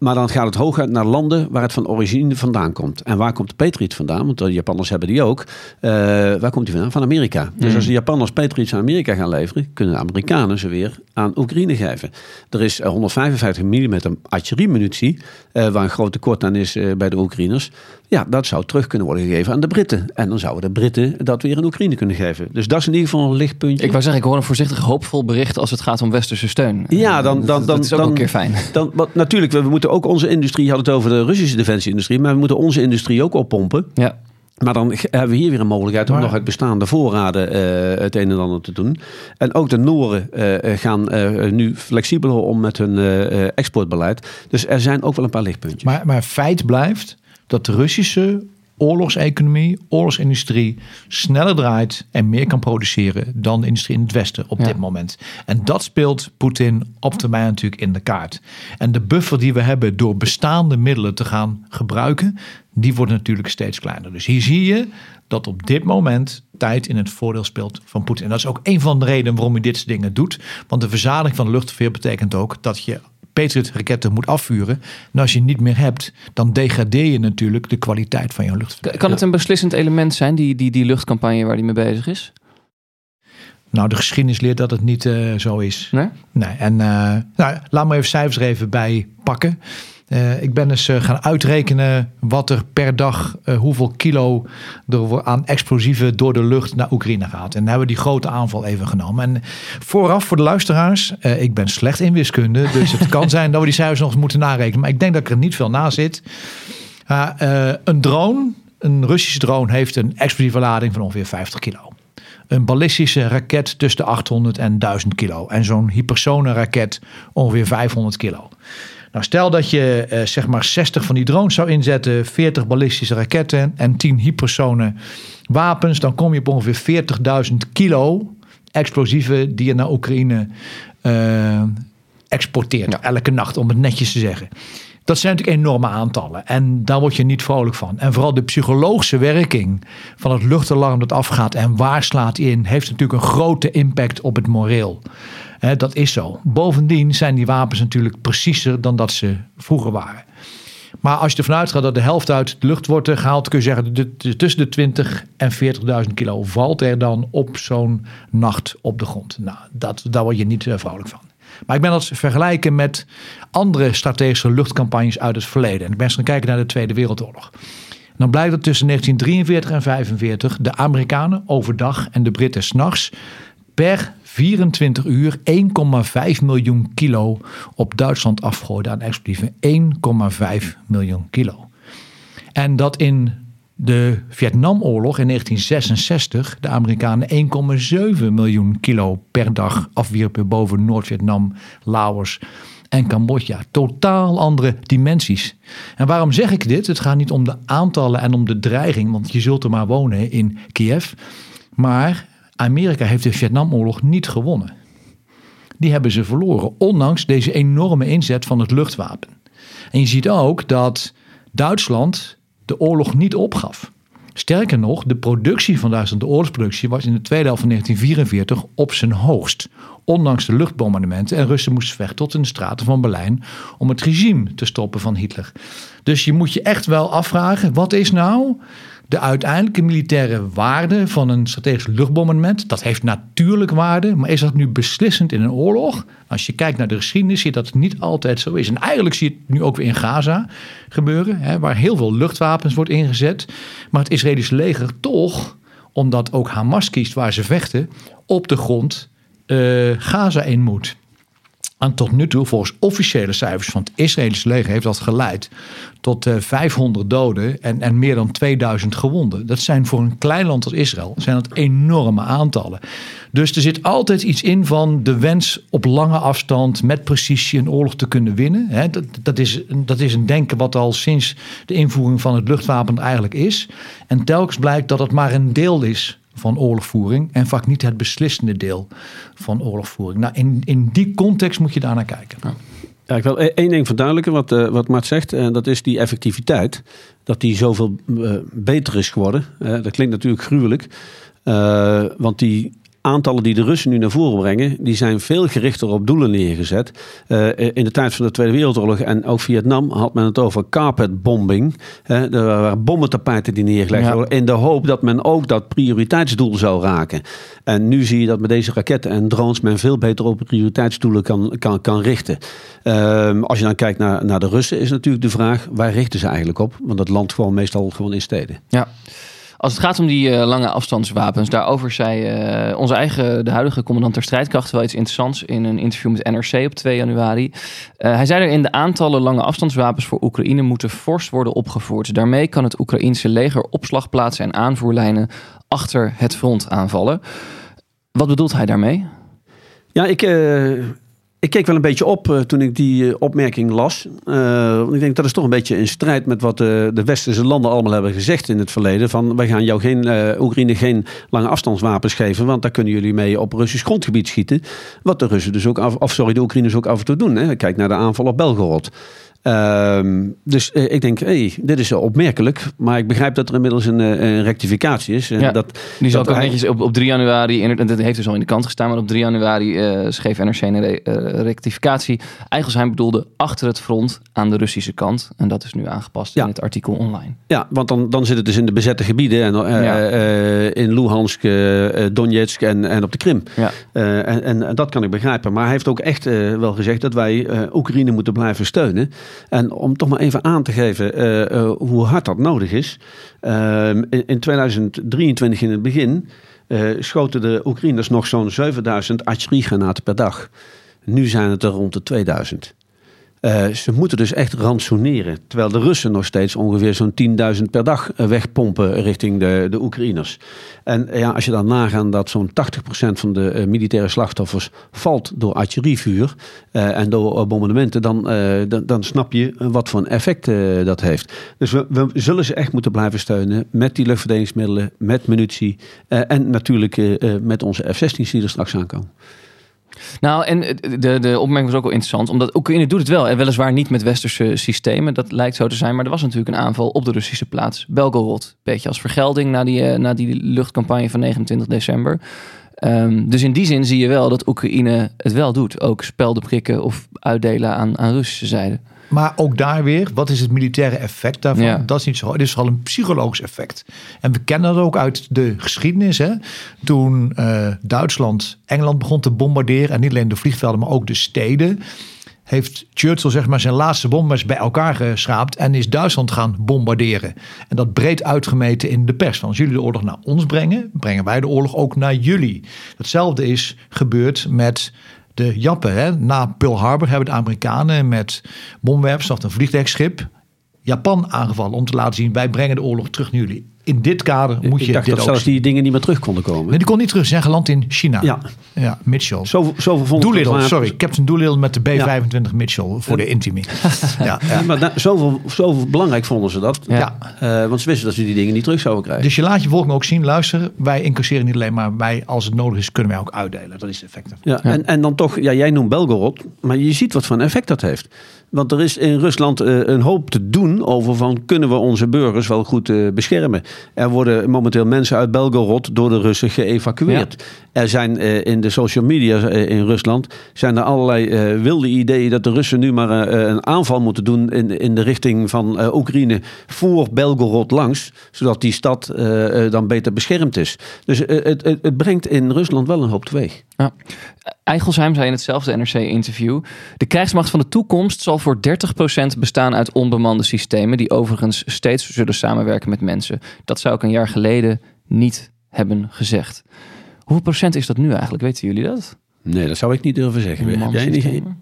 [SPEAKER 8] Maar dan gaat het hooguit naar landen waar het van origine vandaan komt. En waar komt de Patriot vandaan? Want de Japanners hebben die ook. Eh, waar komt die vandaan? Van Amerika. Dus als de Japanners Patriots aan Amerika gaan leveren... kunnen de Amerikanen ze weer aan Oekraïne geven. Er is eh, 155 mm artilleriemunitie... eh, waar een groot tekort aan is eh, bij de Oekraïners. Ja, dat zou terug kunnen worden gegeven aan de Britten. En dan zouden de Britten dat weer aan Oekraïne kunnen geven. Dus dat is in ieder geval een lichtpuntje.
[SPEAKER 7] Ik wou zeggen, ik hoor een voorzichtig hoopvol bericht als het gaat om westerse steun.
[SPEAKER 8] Ja, dan, dan, dan,
[SPEAKER 7] dat is ook
[SPEAKER 8] dan,
[SPEAKER 7] een keer fijn.
[SPEAKER 8] Dan, wat, natuurlijk, we, we moeten ook onze industrie, je had het over de Russische defensieindustrie, maar we moeten onze industrie ook oppompen.
[SPEAKER 7] Ja.
[SPEAKER 8] Maar dan hebben we hier weer een mogelijkheid om
[SPEAKER 1] Maar-
[SPEAKER 8] nog uit bestaande voorraden eh, het een en ander te doen. En ook de Nooren eh, gaan eh, nu flexibeler om met hun eh, eh, exportbeleid. Dus er zijn ook wel een paar lichtpuntjes.
[SPEAKER 1] Maar, maar feit blijft dat de Russische oorlogseconomie, oorlogsindustrie sneller draait en meer kan produceren dan de industrie in het Westen op
[SPEAKER 7] Ja.
[SPEAKER 1] dit moment. En dat speelt Poetin op termijn natuurlijk in de kaart. En de buffer die we hebben door bestaande middelen te gaan gebruiken, die wordt natuurlijk steeds kleiner. Dus hier zie je dat op dit moment tijd in het voordeel speelt van Poetin. En dat is ook een van de redenen waarom hij dit soort dingen doet. Want de verzadiging van de luchtverkeer betekent ook dat je Patriot-raketten moet afvuren. En als je niet meer hebt, dan degradeer je natuurlijk de kwaliteit van je luchtverkeer.
[SPEAKER 7] Kan het een beslissend element zijn, die, die, die luchtcampagne waar hij mee bezig is?
[SPEAKER 1] Nou, de geschiedenis leert dat het niet eh, zo is.
[SPEAKER 7] Nee?
[SPEAKER 1] Nee, en eh, nou, laat me even cijfers er even bij pakken. Eh, ik ben eens eh, gaan uitrekenen wat er per dag, eh, hoeveel kilo er aan explosieven door de lucht naar Oekraïne gaat. En dan hebben we die grote aanval even genomen. En vooraf voor de luisteraars, ik ben slecht in wiskunde, dus het kan zijn dat we die cijfers nog eens moeten narekenen. Maar ik denk dat er niet veel na zit. Een drone, een Russische drone, heeft een explosieve lading van ongeveer 50 kilo. Een ballistische raket tussen de 800 en 1000 kilo. En zo'n hypersonenraket ongeveer 500 kilo. Nou, stel dat je eh, zeg maar 60 van die drones zou inzetten, 40 ballistische raketten en 10 hypersonen wapens, dan kom je op ongeveer 40.000 kilo explosieven die je naar Oekraïne eh, exporteert.
[SPEAKER 7] Ja.
[SPEAKER 1] Elke nacht, om het netjes te zeggen. Dat zijn natuurlijk enorme aantallen. En daar word je niet vrolijk van. En vooral de psychologische werking van het luchtalarm dat afgaat en waar slaat in, heeft natuurlijk een grote impact op het moreel. Dat is zo. Bovendien zijn die wapens natuurlijk preciezer dan dat ze vroeger waren. Maar als je ervan uitgaat dat de helft uit de lucht wordt eh, gehaald, kun je zeggen de- tussen de 20 en 40.000 kilo valt er dan op zo'n nacht op de grond. Nou, dat, daar word je niet eh, vrolijk van. Maar ik ben dat vergelijken met andere strategische luchtcampagnes uit het verleden. En ik ben gaan kijken naar de Tweede Wereldoorlog. Dan blijkt dat tussen 1943 en 1945 de Amerikanen overdag en de Britten s'nachts per 24 uur 1,5 miljoen kilo op Duitsland afgooiden aan explosieven. 1,5 miljoen kilo. En dat in de Vietnamoorlog in 1966 de Amerikanen 1,7 miljoen kilo per dag afwierpen boven Noord-Vietnam, Laos en Cambodja. Totaal andere dimensies. En waarom zeg ik dit? Het gaat niet om de aantallen en om de dreiging, want je zult er maar wonen in Kiev. Maar Amerika heeft de Vietnamoorlog niet gewonnen. Die hebben ze verloren, ondanks deze enorme inzet van het luchtwapen. En je ziet ook dat Duitsland de oorlog niet opgaf. Sterker nog, de productie van Duitsland, de oorlogsproductie, was in de tweede helft van 1944 op zijn hoogst. Ondanks de luchtbombardementen. En Russen moesten vechten tot in de straten van Berlijn om het regime te stoppen van Hitler. Dus je moet je echt wel afvragen, wat is nou de uiteindelijke militaire waarde van een strategisch luchtbombardement? Dat heeft natuurlijk waarde, maar is dat nu beslissend in een oorlog? Als je kijkt naar de geschiedenis, zie je dat het niet altijd zo is. En eigenlijk zie je het nu ook weer in Gaza gebeuren, hè, waar heel veel luchtwapens wordt ingezet. Maar het Israëlische leger toch, omdat ook Hamas kiest waar ze vechten, op de grond eh, Gaza in moet. En tot nu toe, volgens officiële cijfers van het Israëlische leger, heeft dat geleid tot eh, 500 doden en, en meer dan 2000 gewonden. Dat zijn voor een klein land als Israël zijn dat enorme aantallen. Dus er zit altijd iets in van de wens op lange afstand met precisie een oorlog te kunnen winnen. Dat, dat, is, dat is een denken wat al sinds de invoering van het luchtwapen eigenlijk is. En telkens blijkt dat het maar een deel is van oorlogvoering en vaak niet het beslissende deel van oorlogvoering. Nou, in, in die context moet je daar naar kijken.
[SPEAKER 8] Ja, ik wil e- één ding verduidelijken wat, eh, wat Mart zegt. En dat is die effectiviteit. Dat die zoveel eh, beter is geworden. Dat klinkt natuurlijk gruwelijk. Eh, want die aantallen die de Russen nu naar voren brengen, die zijn veel gerichter op doelen neergezet. Eh, in de tijd van de Tweede Wereldoorlog en ook Vietnam had men het over carpet bombing. Hè, er waren bommentapijten die neergelegd
[SPEAKER 7] Ja.
[SPEAKER 8] worden in de hoop dat men ook dat prioriteitsdoel zou raken. En nu zie je dat met deze raketten en drones men veel beter op prioriteitsdoelen kan, kan, kan richten. Ehm, als je dan kijkt naar, naar de Russen, is natuurlijk de vraag: waar richten ze eigenlijk op? Want dat land gewoon meestal gewoon in steden.
[SPEAKER 7] Ja. Als het gaat om die eh, lange afstandswapens, daarover zei eh, onze eigen, de huidige commandant der strijdkrachten, wel iets interessants in een interview met NRC op 2 januari. Eh, hij zei erin: de aantallen lange afstandswapens voor Oekraïne moeten fors worden opgevoerd. Daarmee kan het Oekraïense leger opslagplaatsen en aanvoerlijnen achter het front aanvallen. Wat bedoelt hij daarmee?
[SPEAKER 8] Ja, ik, ik keek wel een beetje op eh, toen ik die eh, opmerking las. Eh, want ik denk dat is toch een beetje in strijd met wat de westerse landen allemaal hebben gezegd in het verleden. Van wij gaan jou geen, Oekraïne geen lange afstandswapens geven, want daar kunnen jullie mee op Russisch grondgebied schieten. Wat de Russen dus ook af, of sorry, de Oekraïners ook af en toe doen. Hè. Kijk naar de aanval op Belgorod. Ehm, dus eh, ik denk, hey, dit is opmerkelijk. Maar ik begrijp dat er inmiddels een, eh, een rectificatie is. En
[SPEAKER 7] Ja,
[SPEAKER 8] dat,
[SPEAKER 7] Die zal ook
[SPEAKER 8] hij-
[SPEAKER 7] netjes op, op 3 januari, in, dat heeft dus al in de kant gestaan, maar op 3 januari eh, schreef NRC een re- eh, rectificatie. Eigelsheim bedoelde achter het front aan de Russische kant. En dat is nu aangepast
[SPEAKER 8] Ja.
[SPEAKER 7] in het artikel online.
[SPEAKER 8] Ja, want dan, dan zit het dus in de bezette gebieden. En, eh,
[SPEAKER 7] Ja.
[SPEAKER 8] eh, in Luhansk, eh, eh, Donetsk en, en op de Krim.
[SPEAKER 7] Ja.
[SPEAKER 8] Eh, en, en, en dat kan ik begrijpen. Maar hij heeft ook echt eh, wel gezegd dat wij eh, Oekraïne moeten blijven steunen. En om toch maar even aan te geven eh, eh, hoe hard dat nodig is. Eh, in, in 2023 in het begin eh, schoten de Oekraïners nog zo'n 7000 artilleriegranaten per dag. Nu zijn het er rond de 2000. Eh, ze moeten dus echt ransoneren. Terwijl de Russen nog steeds ongeveer zo'n 10.000 per dag eh, wegpompen richting de, de Oekraïners. En ja, als je dan nagaat dat zo'n 80% van de eh, militaire slachtoffers valt door artillerievuur en door bombardementen, dan, dan, dan snap je wat voor een effect dat heeft. Dus we, we zullen ze echt moeten blijven steunen met die luchtverdedigingsmiddelen, met munitie en natuurlijk met onze F-16's die er straks aankomen.
[SPEAKER 7] Nou, en de, de opmerking was ook wel interessant, omdat Oekraïne doet het wel. En weliswaar niet met westerse systemen, dat lijkt zo te zijn. Maar er was natuurlijk een aanval op de Russische plaats Belgorod. Beetje als vergelding na die, eh, na die luchtcampagne van 29 december. Ehm, dus in die zin zie je wel dat Oekraïne het wel doet. Ook spelden prikken of uitdelen aan, aan Russische zijde.
[SPEAKER 1] Maar ook daar weer, wat is het militaire effect daarvan?
[SPEAKER 7] Ja.
[SPEAKER 1] Dat is niet zo. Het is vooral een psychologisch effect. En we kennen dat ook uit de geschiedenis. Hè? Toen eh, Duitsland Engeland begon te bombarderen, en niet alleen de vliegvelden, maar ook de steden, heeft Churchill zeg maar zijn laatste bombers bij elkaar geschraapt en is Duitsland gaan bombarderen. En dat breed uitgemeten in de pers. Als jullie de oorlog naar ons brengen, brengen wij de oorlog ook naar jullie. Hetzelfde is gebeurd met de Jappen. Hè? Na Pearl Harbor hebben de Amerikanen met bomwerpers of een vliegdekschip Japan aangevallen om te laten zien wij brengen de oorlog terug naar jullie. In dit kader moet
[SPEAKER 8] ik
[SPEAKER 1] je
[SPEAKER 8] dacht
[SPEAKER 1] dit ook
[SPEAKER 8] zelfs
[SPEAKER 1] zien.
[SPEAKER 8] die dingen niet meer terug konden komen.
[SPEAKER 1] Nee, die kon niet terug. Ze zijn geland in China.
[SPEAKER 8] Ja.
[SPEAKER 1] ja Mitchell.
[SPEAKER 8] Zoveel, zoveel vonden
[SPEAKER 1] Doolittle,
[SPEAKER 8] het
[SPEAKER 1] sorry. Captain Doolittle met de B-25 Mitchell voor de Intimi. ja, ja.
[SPEAKER 8] Maar da- zoveel, zoveel belangrijk vonden ze dat.
[SPEAKER 1] Ja.
[SPEAKER 8] Eh, want ze wisten dat ze die dingen niet terug zouden krijgen.
[SPEAKER 1] Dus je laat je volk ook zien, luister, wij incasseren niet alleen maar, wij, als het nodig is, kunnen wij ook uitdelen. Dat is daarvan.
[SPEAKER 8] Ja, En, en dan toch, ja, jij noemt Belgorod, maar je ziet wat voor een effect dat heeft. Want er is in Rusland eh, een hoop te doen over van kunnen we onze burgers wel goed eh, beschermen. Er worden momenteel mensen uit Belgorod door de Russen geëvacueerd. Er zijn eh, in de social media eh, in Rusland zijn er allerlei eh, wilde ideeën dat de Russen nu maar een aanval moeten doen in, in de richting van Oekraïne voor Belgorod langs, zodat die stad dan beter beschermd is. Dus het, het, het brengt in Rusland wel een hoop teweeg.
[SPEAKER 7] Ja. Eigelsheim zei in hetzelfde NRC-interview... de krijgsmacht van de toekomst zal voor 30% bestaan uit onbemande systemen... die overigens steeds zullen samenwerken met mensen. Dat zou ik een jaar geleden niet hebben gezegd. Hoeveel procent is dat nu eigenlijk? Weten jullie dat?
[SPEAKER 8] Nee, dat zou ik niet durven zeggen.
[SPEAKER 7] Een
[SPEAKER 8] Heb jij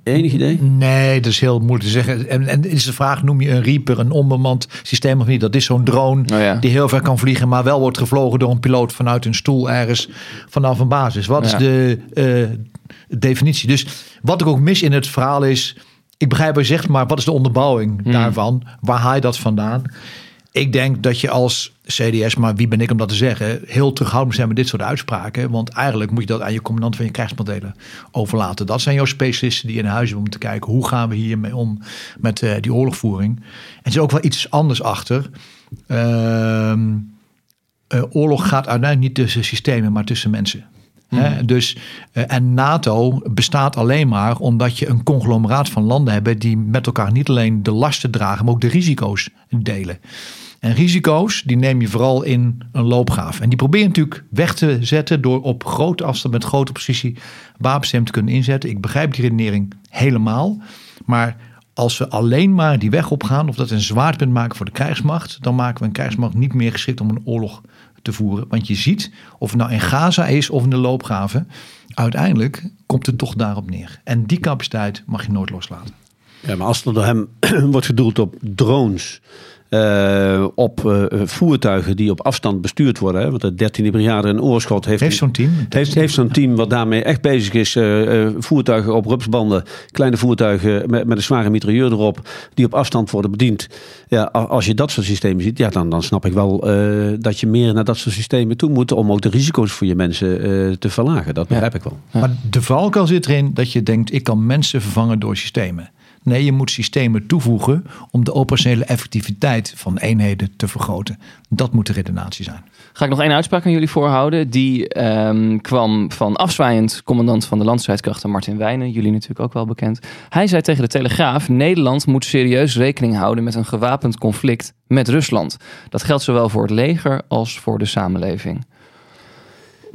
[SPEAKER 8] enig, idee?
[SPEAKER 1] Nee, dat is heel moeilijk te zeggen. En, en is de vraag, noem je een Reaper een onbemand systeem of niet? Dat is zo'n drone
[SPEAKER 7] Oh ja.
[SPEAKER 1] die heel ver kan vliegen, maar wel wordt gevlogen door een piloot vanuit een stoel ergens vanaf een basis. Wat
[SPEAKER 7] Ja.
[SPEAKER 1] is de eh, definitie? Dus wat ik ook mis in het verhaal is, ik begrijp wat je zegt, maar wat is de onderbouwing
[SPEAKER 7] Hmm.
[SPEAKER 1] daarvan? Waar haal je dat vandaan? Ik denk dat je als CDS, maar wie ben ik om dat te zeggen, heel terughoudend zijn met dit soort uitspraken. Want eigenlijk moet je dat aan je commandant van je krijgsmachtdelen overlaten. Dat zijn jouw specialisten die in huis hebben om te kijken hoe gaan we hiermee om met eh, die oorlogvoering. En er is ook wel iets anders achter. Ehm, eh, oorlog gaat uiteindelijk niet tussen systemen, maar tussen mensen. Hè? Dus, eh, en NATO bestaat alleen maar omdat je een conglomeraat van landen hebt die met elkaar niet alleen de lasten dragen, maar ook de risico's delen. En risico's, die neem je vooral in een loopgraaf. En die probeer je natuurlijk weg te zetten door op grote afstand met grote precisie wapensysteem te kunnen inzetten. Ik begrijp die redenering helemaal. Maar als we alleen maar die weg opgaan, of dat een zwaartepunt maken voor de krijgsmacht, dan maken we een krijgsmacht niet meer geschikt om een oorlog te voeren. Want je ziet, of het nou in Gaza is of in de loopgraven, uiteindelijk komt het toch daarop neer. En die capaciteit mag je nooit loslaten.
[SPEAKER 8] Ja, maar als er door hem wordt gedoeld op drones, eh, op eh, voertuigen die op afstand bestuurd worden, hè, want de 13e brigade in Oorschot heeft,
[SPEAKER 1] Heeft zo'n team?
[SPEAKER 8] heeft, heeft zo'n team wat daarmee echt bezig is. eh, eh, voertuigen op rupsbanden, kleine voertuigen met, met een zware mitrailleur erop, die op afstand worden bediend. Ja, als je dat soort systemen ziet, ja, dan, dan snap ik wel eh, dat je meer naar dat soort systemen toe moet om ook de risico's voor je mensen eh, te verlagen. Dat begrijp ik wel.
[SPEAKER 1] Maar de valkuil zit erin dat je denkt, ik kan mensen vervangen door systemen. Nee, je moet systemen toevoegen om de operationele effectiviteit van eenheden te vergroten. Dat moet de redenatie zijn.
[SPEAKER 7] Ga ik nog één uitspraak aan jullie voorhouden. Die ehm, kwam van afzwaaiend commandant van de landstrijdkrachten Martin Wijnen. Jullie natuurlijk ook wel bekend. Hij zei tegen de Telegraaf... Nederland moet serieus rekening houden met een gewapend conflict met Rusland. Dat geldt zowel voor het leger als voor de samenleving.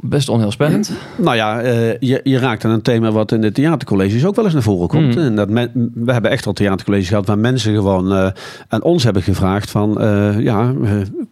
[SPEAKER 7] Best onheilspellend.
[SPEAKER 8] Nou ja, eh, je, je raakt aan een thema wat in de theatercolleges ook wel eens naar voren komt.
[SPEAKER 7] Mm.
[SPEAKER 8] En dat men- we hebben echt al theatercolleges gehad waar mensen gewoon eh, aan ons hebben gevraagd van, eh, ja,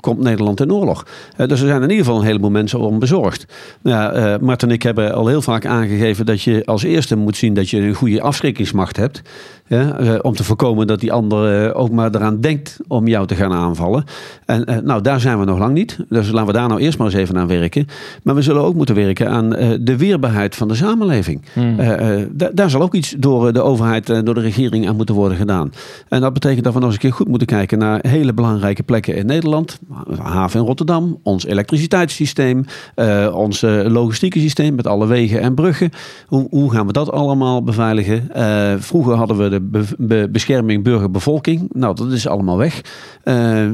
[SPEAKER 8] komt Nederland in oorlog? Dus er zijn in ieder geval een heleboel mensen om bezorgd. Ja, Mart en ik hebben al heel vaak aangegeven dat je als eerste moet zien dat je een goede afschrikkingsmacht hebt. Ja, om te voorkomen dat die ander ook maar eraan denkt om jou te gaan aanvallen. En nou, daar zijn we nog lang niet. Dus laten we daar nou eerst maar eens even aan werken. Maar we zullen ook moeten werken aan eh, de weerbaarheid van de samenleving.
[SPEAKER 7] Hmm.
[SPEAKER 8] Eh, eh, da- daar zal ook iets door de overheid en door de regering aan moeten worden gedaan. En dat betekent dat we nog eens een keer goed moeten kijken naar hele belangrijke plekken in Nederland. Haven in Rotterdam, ons elektriciteitssysteem, ons logistieke systeem met alle wegen en bruggen. Hoe, hoe gaan we dat allemaal beveiligen? Vroeger hadden we de be- be- bescherming burgerbevolking. Nou, dat is allemaal weg.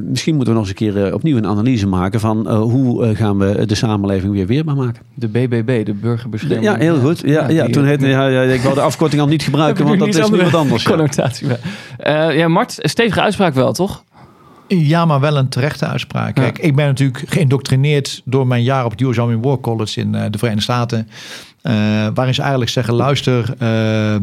[SPEAKER 8] Misschien moeten we nog eens een keer opnieuw een analyse maken van hoe gaan we de samenleving weer weerbaar maken.
[SPEAKER 7] De BBB, de burgerbescherming.
[SPEAKER 8] Ja, heel goed. Ja, ja,
[SPEAKER 7] die-
[SPEAKER 8] toen heette, ja, ja, ik wou de afkorting al niet gebruiken, want dat is nu wat anders. ja.
[SPEAKER 7] Connotatie bij. Eh, ja, Mart, stevige uitspraak wel, toch?
[SPEAKER 1] Ja, maar wel een terechte uitspraak. Kijk, ik ben natuurlijk geïndoctrineerd door mijn jaar op het US Army War College in eh, de Verenigde Staten. eh, waarin ze eigenlijk zeggen, luister, eh,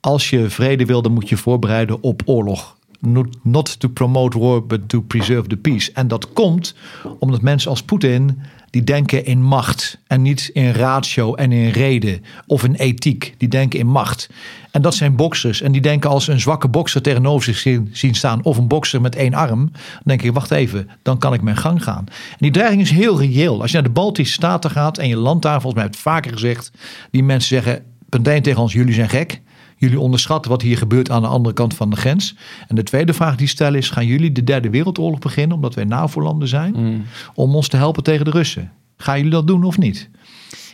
[SPEAKER 1] als je vrede wil, dan moet je voorbereiden op oorlog. Not, not to promote war, but to preserve the peace. En dat komt omdat mensen als Poetin, die denken in macht. En niet in ratio en in reden of in ethiek. Die denken in macht. En dat zijn boksers. En die denken als een zwakke bokser tegenover zich zien, staan. Of een bokser met één arm. Dan denk ik, wacht even, dan kan ik mijn gang gaan. En die dreiging is heel reëel. Als je naar de Baltische Staten gaat en je daar, volgens mij heb ik het vaker gezegd. Die mensen zeggen meteen tegen ons, jullie zijn gek. Jullie onderschatten wat hier gebeurt aan de andere kant van de grens. En de tweede vraag die stellen is: gaan jullie de derde wereldoorlog beginnen omdat wij NAVO-landen zijn?
[SPEAKER 7] Hmm.
[SPEAKER 1] Om ons te helpen tegen de Russen? Gaan jullie dat doen of niet?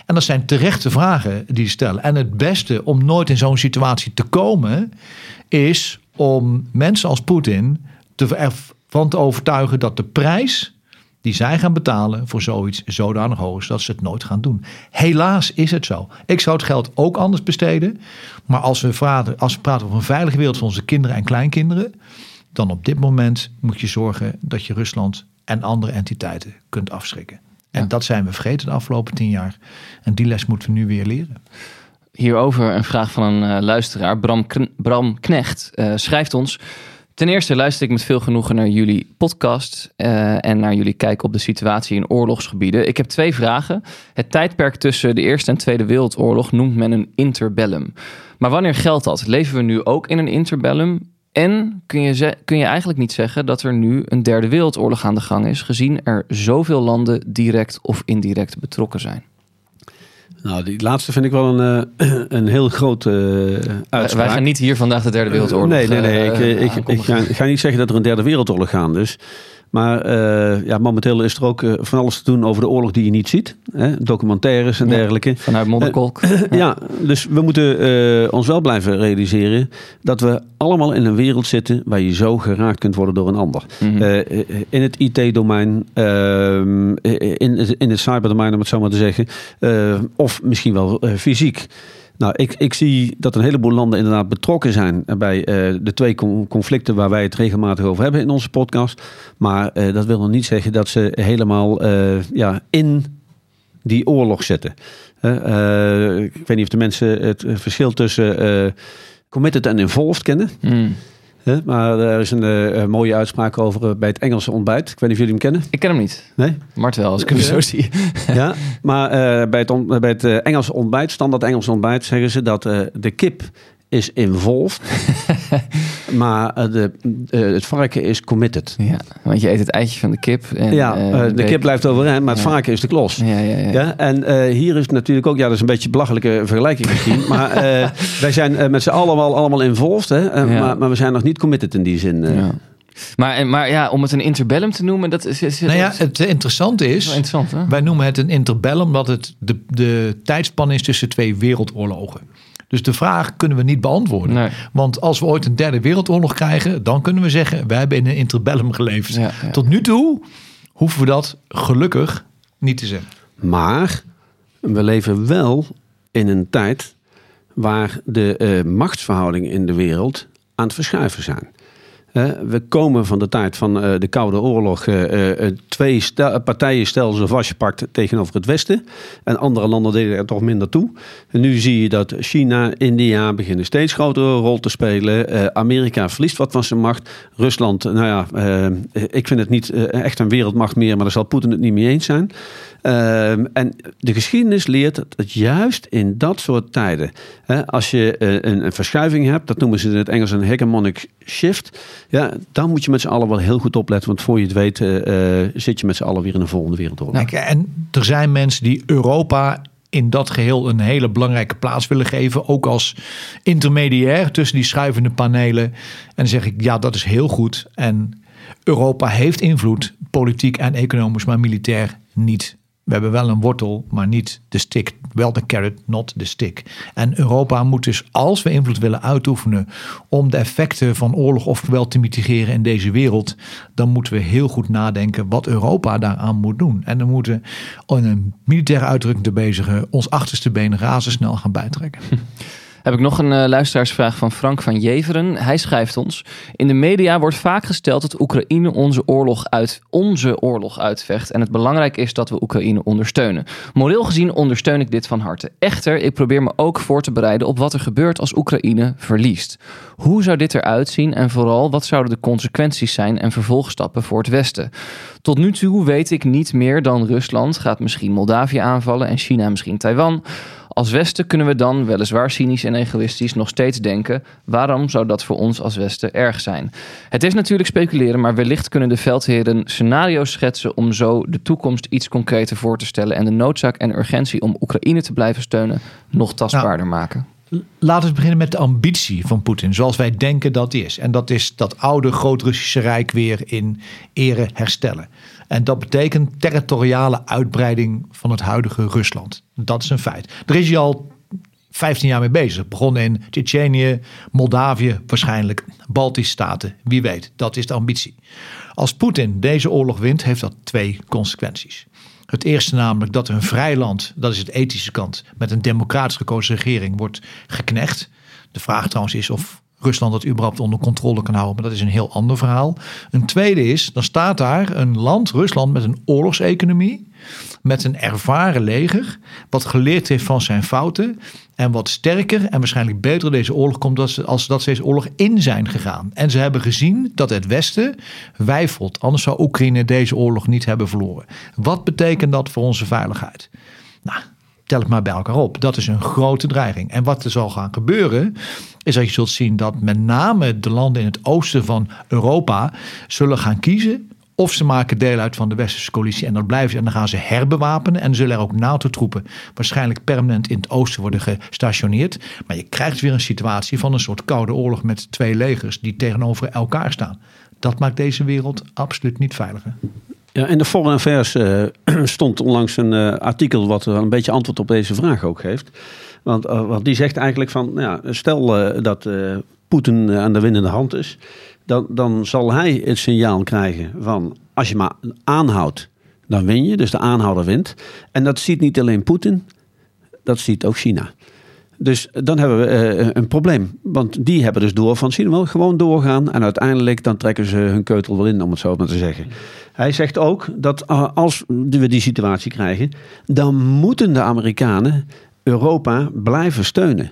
[SPEAKER 1] En dat zijn terechte vragen die ze stellen. En het beste om nooit in zo'n situatie te komen, is om mensen als Poetin ervan te overtuigen dat de prijs die zij gaan betalen voor zoiets zodanig hoog is dat ze het nooit gaan doen. Helaas is het zo. Ik zou het geld ook anders besteden. Maar als we, praten, als we praten over een veilige wereld voor onze kinderen en kleinkinderen, dan op dit moment moet je zorgen dat je Rusland en andere entiteiten kunt afschrikken. En
[SPEAKER 7] Ja.
[SPEAKER 1] dat zijn we vergeten de afgelopen tien jaar. En die les moeten we nu weer leren.
[SPEAKER 7] Hierover een vraag van een eh, luisteraar. Bram, Kn- Bram Knecht eh, schrijft ons... Ten eerste luister ik met veel genoegen naar jullie podcast eh, en naar jullie kijken op de situatie in oorlogsgebieden. Ik heb twee vragen. Het tijdperk tussen de Eerste en Tweede Wereldoorlog noemt men een interbellum. Maar wanneer geldt dat? Leven we nu ook in een interbellum? En kun je, kun je eigenlijk niet zeggen dat er nu een derde wereldoorlog aan de gang is, gezien er zoveel landen direct of indirect betrokken zijn?
[SPEAKER 8] Nou, die laatste vind ik wel een, eh, een heel grote uh,
[SPEAKER 7] Wij,
[SPEAKER 8] uitspraak.
[SPEAKER 7] wij gaan niet hier vandaag de derde wereldoorlog
[SPEAKER 8] Nee, nee, nee.
[SPEAKER 7] eh,
[SPEAKER 8] ik, eh, ik, ik, ga, ik ga niet zeggen dat er een derde wereldoorlog gaat. Dus. Maar eh, ja, momenteel is er ook eh, van alles te doen over de oorlog die je niet ziet. Hè? Documentaires en
[SPEAKER 7] Ja.
[SPEAKER 8] dergelijke.
[SPEAKER 7] Vanuit Modderkolk.
[SPEAKER 8] Ja, dus we moeten eh, ons wel blijven realiseren dat we allemaal in een wereld zitten waar je zo geraakt kunt worden door een ander.
[SPEAKER 7] Mhm.
[SPEAKER 8] Eh, in het IT-domein, ehm, in, het- in het cyberdomein om het zo maar te zeggen, eh, of misschien wel eh, fysiek. Nou, ik, ik zie dat een heleboel landen inderdaad betrokken zijn bij eh, de twee con- conflicten waar wij het regelmatig over hebben in onze podcast. Maar eh, dat wil nog niet zeggen dat ze helemaal eh, ja, in die oorlog zitten. Ik weet niet of de mensen het verschil tussen committed en involved kennen.
[SPEAKER 7] Mm.
[SPEAKER 8] Hè, maar er is een eh, mooie uitspraak over eh, bij het Engelse ontbijt. Ik weet niet of jullie hem kennen.
[SPEAKER 7] Ik ken hem niet.
[SPEAKER 8] Nee?
[SPEAKER 7] Mart wel, als ik hem zo zie.
[SPEAKER 8] ja, maar eh, bij het, on- bij het eh, Engelse ontbijt, standaard Engels ontbijt, zeggen ze dat eh, de kip is involved, maar eh, de, eh, het varken is committed.
[SPEAKER 7] Ja, want je eet het eitje van de kip. En,
[SPEAKER 8] ja,
[SPEAKER 7] eh,
[SPEAKER 8] de kip blijft overeind, maar het
[SPEAKER 7] Ja.
[SPEAKER 8] varken is de klos.
[SPEAKER 7] Ja, ja, ja.
[SPEAKER 8] Ja, en eh, hier is het natuurlijk ook, ja, dat is een beetje een belachelijke vergelijking misschien. maar eh, wij zijn met z'n allen wel allemaal involved, hè,
[SPEAKER 7] Ja.
[SPEAKER 8] maar, maar we zijn nog niet committed in die zin. eh.
[SPEAKER 7] Ja. Maar, en- maar ja, om het een interbellum te noemen, dat is, is,
[SPEAKER 1] Nou ja,
[SPEAKER 7] dat is
[SPEAKER 1] het interessante
[SPEAKER 7] wel
[SPEAKER 1] is,
[SPEAKER 7] interessant. Hè?
[SPEAKER 1] wij noemen het een interbellum, omdat het de, de tijdspan is tussen twee wereldoorlogen. Dus de vraag kunnen we niet beantwoorden.
[SPEAKER 7] Nee.
[SPEAKER 1] Want als we ooit een derde wereldoorlog krijgen, dan kunnen we zeggen, wij hebben in een interbellum geleefd.
[SPEAKER 7] Ja, ja.
[SPEAKER 1] Tot nu toe hoeven we dat gelukkig niet te zeggen.
[SPEAKER 8] Maar we leven wel in een tijd waar de eh, machtsverhoudingen in de wereld aan het verschuiven zijn. We komen van de tijd van eh, de Koude Oorlog. eh, eh, twee partijen stelden ze vastgepakt tegenover het Westen. En andere landen deden er toch minder toe. En nu zie je dat China, India beginnen steeds grotere rol te spelen. Amerika verliest wat van zijn macht. Rusland, nou ja, ik vind het niet echt een wereldmacht meer. Maar daar zal Poetin het niet mee eens zijn. Ehm, en de geschiedenis leert dat juist in dat soort tijden, hè, als je eh, een, een verschuiving hebt, dat noemen ze in het Engels een hegemonic shift, ja, dan moet je met z'n allen wel heel goed opletten, want voor je het weet eh, eh, zit je met z'n allen weer in een volgende wereldoorlog.
[SPEAKER 1] Kijk, en er zijn mensen die Europa in dat geheel een hele belangrijke plaats willen geven. Ook als intermediair tussen die schuivende panelen. En dan zeg ik, ja, dat is heel goed. En Europa heeft invloed, politiek en economisch, maar militair niet. We hebben wel een wortel, maar niet de stick. Wel de carrot, not de stick. En Europa moet dus, als we invloed willen uitoefenen om de effecten van oorlog of geweld te mitigeren in deze wereld, dan moeten we heel goed nadenken wat Europa daaraan moet doen. En dan moeten we in een militaire uitdrukking te bezigen ons achterste been razendsnel gaan bijtrekken.
[SPEAKER 7] Heb ik nog een eh, luisteraarsvraag van Frank van Jeveren. Hij schrijft ons: In de media wordt vaak gesteld dat Oekraïne onze oorlog, uit, onze oorlog uitvecht. En het belangrijk is dat we Oekraïne ondersteunen. Moreel gezien ondersteun ik dit van harte. Echter, ik probeer me ook voor te bereiden op wat er gebeurt als Oekraïne verliest. Hoe zou dit eruit zien en vooral wat zouden de consequenties zijn en vervolgstappen voor het Westen? Tot nu toe weet ik niet meer dan Rusland gaat misschien Moldavië aanvallen en China misschien Taiwan. Als Westen kunnen we dan, weliswaar cynisch en egoïstisch, nog steeds denken: waarom zou dat voor ons als Westen erg zijn? Het is natuurlijk speculeren, maar wellicht kunnen de veldheren scenario's schetsen om zo de toekomst iets concreter voor te stellen en de noodzaak en urgentie om Oekraïne te blijven steunen nog tastbaarder maken.
[SPEAKER 1] Laten we beginnen met de ambitie van Poetin, zoals wij denken dat die is. En dat is dat oude Groot-Russische Rijk weer in ere herstellen. En dat betekent territoriale uitbreiding van het huidige Rusland. Dat is een feit. Er is hij al 15 jaar mee bezig. Begonnen in Tsjetsjenië, Moldavië waarschijnlijk, Baltische Staten. Wie weet, dat is de ambitie. Als Poetin deze oorlog wint, heeft dat twee consequenties. Het eerste namelijk dat een vrij land, dat is het ethische kant, met een democratisch gekozen regering wordt geknecht. De vraag trouwens is of Rusland dat überhaupt onder controle kan houden, maar dat is een heel ander verhaal. Een tweede is, dan staat daar een land, Rusland, met een oorlogseconomie, met een ervaren leger, wat geleerd heeft van zijn fouten en wat sterker en waarschijnlijk beter deze oorlog komt als, als dat ze deze oorlog in zijn gegaan. En ze hebben gezien dat het Westen wijfelt, anders zou Oekraïne deze oorlog niet hebben verloren. Wat betekent dat voor onze veiligheid? Nou, tel het maar bij elkaar op. Dat is een grote dreiging. En wat er zal gaan gebeuren, is dat je zult zien dat met name de landen in het oosten van Europa zullen gaan kiezen. Of ze maken deel uit van de westerse coalitie en dan blijven ze en dan gaan ze herbewapenen. En zullen er ook NATO-troepen waarschijnlijk permanent in het oosten worden gestationeerd. Maar je krijgt weer een situatie van een soort koude oorlog met twee legers die tegenover elkaar staan. Dat maakt deze wereld absoluut niet veiliger.
[SPEAKER 8] Ja, in de Foreign Affairs uh, stond onlangs een uh, artikel wat een beetje antwoord op deze vraag ook geeft. Want, uh, want die zegt eigenlijk van, nou ja, stel dat Poetin aan de winnende hand is, dan, dan zal hij het signaal krijgen van als je maar aanhoudt, dan win je. Dus de aanhouder wint. En dat ziet niet alleen Poetin, dat ziet ook China. Dus dan hebben we uh, een probleem. Want die hebben dus door van zien we wel gewoon doorgaan. En uiteindelijk dan trekken ze hun keutel wel in, om het zo maar te zeggen. Hij zegt ook dat uh, als we die situatie krijgen, dan moeten de Amerikanen Europa blijven steunen.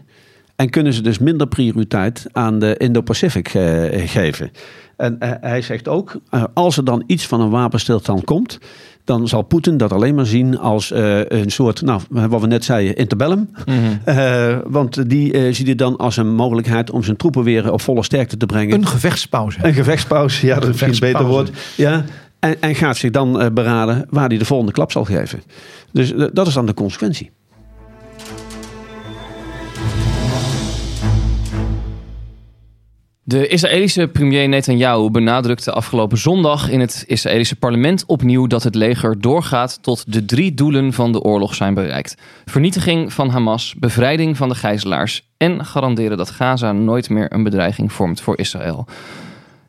[SPEAKER 8] En kunnen ze dus minder prioriteit aan de Indo-Pacific uh, geven. En hij zegt ook, als er dan iets van een wapenstilstand komt, dan zal Poetin dat alleen maar zien als uh, een soort, nou, wat we net zeiden, interbellum. Mm -hmm. uh, want die uh, ziet het dan als een mogelijkheid om zijn troepen weer op volle sterkte te brengen.
[SPEAKER 1] Een gevechtspauze.
[SPEAKER 8] Een gevechtspauze, ja, dat is een beter woord. Ja, en, en gaat zich dan beraden waar hij de volgende klap zal geven. Dus dat is dan de consequentie.
[SPEAKER 7] De Israëlische premier Netanyahu benadrukte afgelopen zondag in het Israëlische parlement opnieuw dat het leger doorgaat tot de drie doelen van de oorlog zijn bereikt: vernietiging van Hamas, bevrijding van de gijzelaars en garanderen dat Gaza nooit meer een bedreiging vormt voor Israël.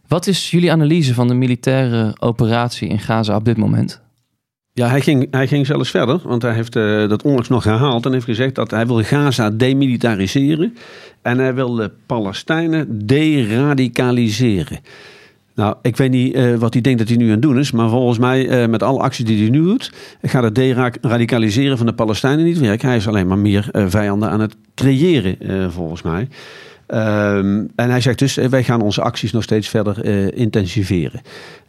[SPEAKER 7] Wat is jullie analyse van de militaire operatie in Gaza op dit moment?
[SPEAKER 8] Ja, hij ging, hij ging zelfs verder, want hij heeft uh, dat onlangs nog herhaald en heeft gezegd dat hij wil Gaza demilitariseren en hij wil de Palestijnen deradicaliseren. Nou, ik weet niet uh, wat hij denkt dat hij nu aan het doen is, maar volgens mij met alle acties die hij nu doet, gaat het deradicaliseren van de Palestijnen niet werken. Hij is alleen maar meer vijanden aan het creëren, volgens mij. Um, en hij zegt dus, wij gaan onze acties nog steeds verder intensiveren.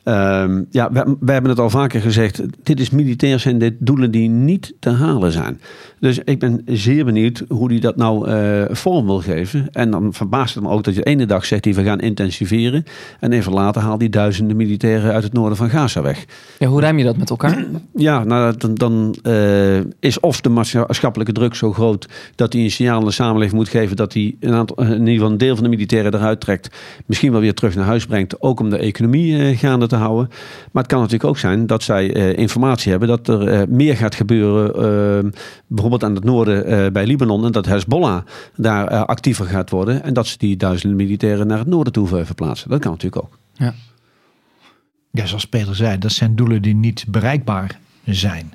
[SPEAKER 8] Um, ja, wij, wij, hebben het al vaker gezegd. Dit is militair zijn dit doelen die niet te halen zijn. Dus ik ben zeer benieuwd hoe hij dat nou uh, vorm wil geven. En dan verbaast het me ook dat je de ene dag zegt die we gaan intensiveren. En even later haalt hij duizenden militairen uit het noorden van Gaza weg.
[SPEAKER 7] Ja, hoe rijm je dat met elkaar?
[SPEAKER 8] Ja, nou, dan, dan uh, is of de maatschappelijke druk zo groot dat hij een signaal aan de samenleving moet geven dat hij een aantal, in ieder geval een deel van de militairen eruit trekt. Misschien wel weer terug naar huis brengt. Ook om de economie uh, gaande te houden. Maar het kan natuurlijk ook zijn dat zij uh, informatie hebben dat er uh, meer gaat gebeuren. Uh, bijvoorbeeld aan het noorden bij Libanon. En dat Hezbollah daar actiever gaat worden. En dat ze die duizenden militairen naar het noorden toe verplaatsen. Dat kan natuurlijk ook.
[SPEAKER 1] Ja. Ja, zoals Peter zei, dat zijn doelen die niet bereikbaar zijn.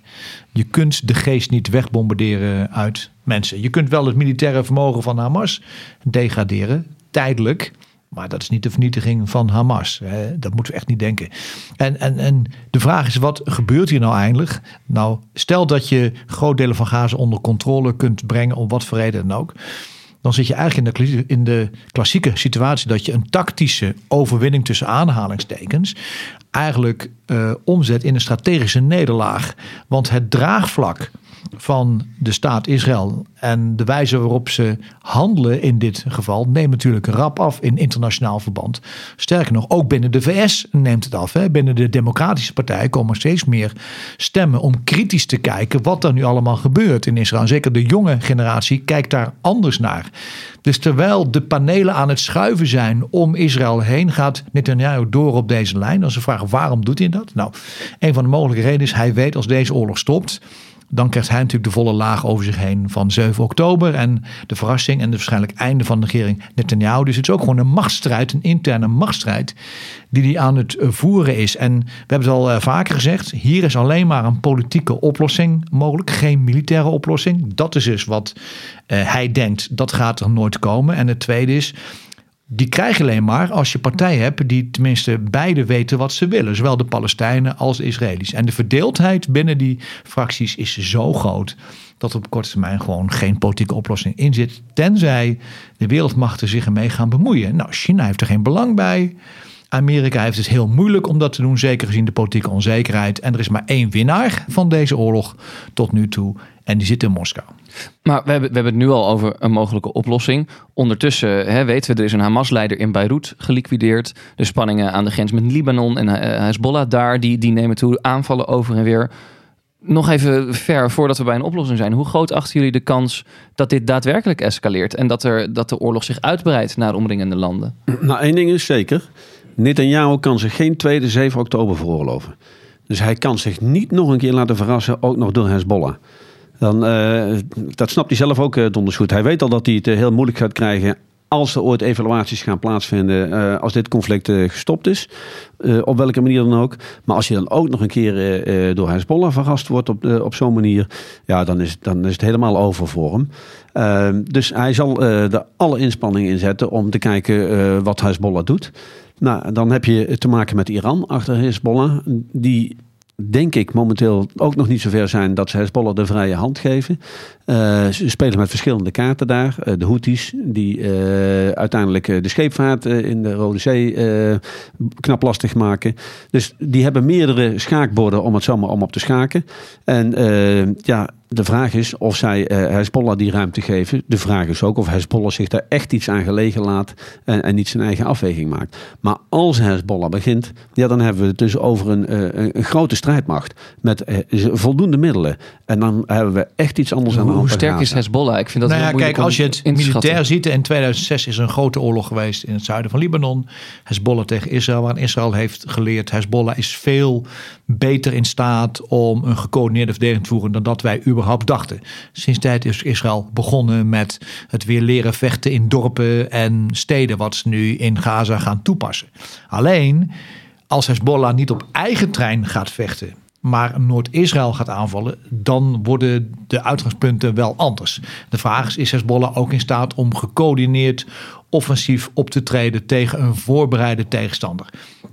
[SPEAKER 1] Je kunt de geest niet wegbombarderen uit mensen. Je kunt wel het militaire vermogen van Hamas degraderen, tijdelijk. Maar dat is niet de vernietiging van Hamas. Hè? Dat moeten we echt niet denken. En, en, en de vraag is, wat gebeurt hier nou eigenlijk? Nou, stel dat je groot delen van Gaza onder controle kunt brengen, om wat voor reden dan ook. Dan zit je eigenlijk in de, in de klassieke situatie dat je een tactische overwinning tussen aanhalingstekens eigenlijk uh, omzet in een strategische nederlaag. Want het draagvlak van de staat Israël en de wijze waarop ze handelen in dit geval neemt natuurlijk rap af in internationaal verband. Sterker nog, ook binnen de VS neemt het af. Hè. Binnen de Democratische Partij komen steeds meer stemmen om kritisch te kijken wat er nu allemaal gebeurt in Israël. Zeker de jonge generatie kijkt daar anders naar. Dus terwijl de panelen aan het schuiven zijn om Israël heen, gaat Netanyahu door op deze lijn. Als ze vragen waarom doet hij dat? Nou, een van de mogelijke redenen is hij weet als deze oorlog stopt dan krijgt hij natuurlijk de volle laag over zich heen van 7 oktober en de verrassing en het waarschijnlijk einde van de regering Netanyahu. Dus het is ook gewoon een machtsstrijd, een interne machtsstrijd die hij aan het eh, voeren is. En we hebben het al eh, vaker gezegd, hier is alleen maar een politieke oplossing mogelijk, geen militaire oplossing. Dat is dus wat uh, hij denkt, dat gaat er nooit komen. En het tweede is, die krijg alleen maar als je partijen hebt die tenminste beide weten wat ze willen. Zowel de Palestijnen als de Israëli's. En de verdeeldheid binnen die fracties is zo groot dat op korte termijn gewoon geen politieke oplossing in zit. Tenzij de wereldmachten zich ermee gaan bemoeien. Nou, China heeft er geen belang bij. Amerika heeft het heel moeilijk om dat te doen, zeker gezien de politieke onzekerheid. En er is maar één winnaar van deze oorlog tot nu toe. En die zit in Moskou.
[SPEAKER 7] Maar we hebben, we hebben het nu al over een mogelijke oplossing. Ondertussen hè, weten we, er is een Hamas-leider in Beirut geliquideerd. De spanningen aan de grens met Libanon en uh, Hezbollah daar, die, die nemen toe. Aanvallen over en weer. Nog even ver voordat we bij een oplossing zijn. Hoe groot achten jullie de kans dat dit daadwerkelijk escaleert? En dat, er, dat de oorlog zich uitbreidt naar omringende landen?
[SPEAKER 8] Nou, één ding is zeker. Netanyahu kan zich geen tweede 7 oktober veroorloven. Dus hij kan zich niet nog een keer laten verrassen, ook nog door Hezbollah. Dan, uh, dat snapt hij zelf ook uh, donders goed. Hij weet al dat hij het uh, heel moeilijk gaat krijgen als er ooit evaluaties gaan plaatsvinden, als dit conflict gestopt is, op welke manier dan ook. Maar als je dan ook nog een keer door Hezbollah verrast wordt op, op zo'n manier, ja, dan is, dan is het helemaal over voor hem. Dus hij zal er alle inspanningen inzetten om te kijken wat Hezbollah doet. Nou, dan heb je te maken met Iran achter Hezbollah, die denk ik momenteel ook nog niet zover zijn dat ze Hezbollah de vrije hand geven. Uh, ze spelen met verschillende kaarten daar. Uh, de Houthis, die uh, uiteindelijk de scheepvaart in de Rode Zee knap lastig maken. Dus die hebben meerdere schaakborden om het zomaar om op te schaken. En ja, de vraag is of zij uh, Hezbollah die ruimte geven. De vraag is ook of Hezbollah zich daar echt iets aan gelegen laat en, en niet zijn eigen afweging maakt. Maar als Hezbollah begint, ja, dan hebben we het dus over een, een grote strijdmacht met voldoende middelen. En dan hebben we echt iets anders aan de.
[SPEAKER 7] Hoe sterk is Hezbollah? Ik vind dat
[SPEAKER 1] nou
[SPEAKER 7] ja,
[SPEAKER 1] kijk, als je het militair ziet, in 2006 is er een grote oorlog geweest in het zuiden van Libanon. Hezbollah tegen Israël, waar Israël heeft geleerd. Hezbollah is veel beter in staat om een gecoördineerde verdediging te voeren dan dat wij überhaupt dachten. Sinds tijd is Israël begonnen met het weer leren vechten in dorpen en steden, wat ze nu in Gaza gaan toepassen. Alleen als Hezbollah niet op eigen trein gaat vechten, maar Noord-Israël gaat aanvallen, dan worden de uitgangspunten wel anders. De vraag is: is Hezbollah ook in staat om gecoördineerd offensief op te treden tegen een voorbereide tegenstander?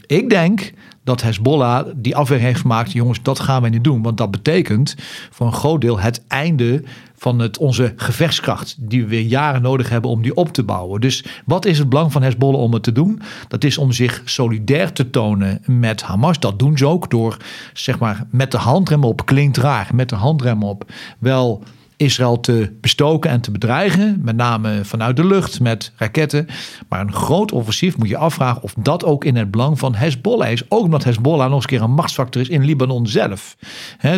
[SPEAKER 1] Ik denk dat Hezbollah die afweging heeft gemaakt: jongens, dat gaan we niet doen. Want dat betekent voor een groot deel het einde van het, onze gevechtskracht, die we weer jaren nodig hebben om die op te bouwen. Dus wat is het belang van Hezbollah om het te doen? Dat is om zich solidair te tonen met Hamas. Dat doen ze ook door, zeg maar, met de handrem op, klinkt raar, met de handrem op, wel Israël te bestoken en te bedreigen. Met name vanuit de lucht met raketten. Maar een groot offensief moet je afvragen of dat ook in het belang van Hezbollah is. Ook omdat Hezbollah nog eens een keer een machtsfactor is in Libanon zelf.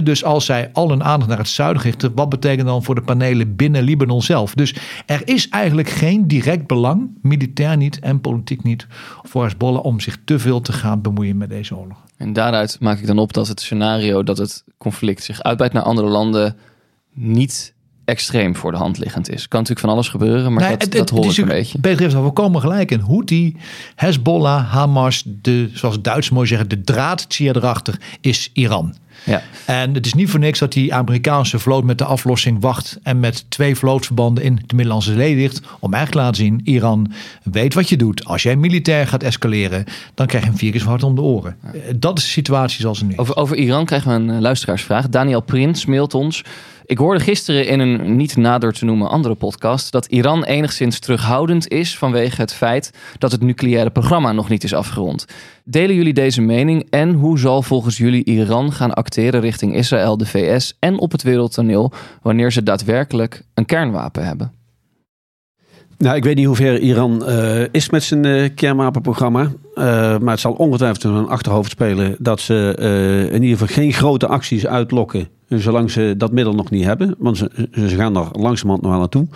[SPEAKER 1] dus als zij al hun aandacht naar het zuiden richten, wat betekent dan voor de panelen binnen Libanon zelf? Dus er is eigenlijk geen direct belang, militair niet en politiek niet, voor Hezbollah om zich te veel te gaan bemoeien met deze oorlog.
[SPEAKER 7] En daaruit maak ik dan op dat het scenario dat het conflict zich uitbreidt naar andere landen niet extreem voor de hand liggend is. Kan natuurlijk van alles gebeuren, maar nee, dat, dat hoor ik een beetje.
[SPEAKER 1] Peter heeft al volkomen gelijk in. Houthi, Hezbollah, Hamas, de, zoals Duits mooi zeggen, de draadzier erachter is Iran.
[SPEAKER 7] Ja.
[SPEAKER 1] En het is niet voor niks dat die Amerikaanse vloot met de aflossing wacht en met twee vlootverbanden in de Middellandse Zee ligt. Om eigenlijk te laten zien, Iran weet wat je doet. Als jij militair gaat escaleren, dan krijg je een vier keer hard om de oren. Dat is de situatie zoals het nu
[SPEAKER 7] over, over Iran krijgen we een eh, luisteraarsvraag. Daniel Prins mailt ons. Ik hoorde gisteren in een niet nader te noemen andere podcast dat Iran enigszins terughoudend is vanwege het feit dat het nucleaire programma nog niet is afgerond. Delen jullie deze mening en hoe zal volgens jullie Iran gaan acteren richting Israël, de VS en op het wereldtoneel wanneer ze daadwerkelijk een kernwapen hebben?
[SPEAKER 8] Nou, ik weet niet hoe ver Iran uh, is met zijn uh, kernwapenprogramma. Uh, maar het zal ongetwijfeld in hun achterhoofd spelen dat ze in ieder geval geen grote acties uitlokken Zolang ze dat middel nog niet hebben, want ze, ze gaan er langzamerhand nog aan naartoe.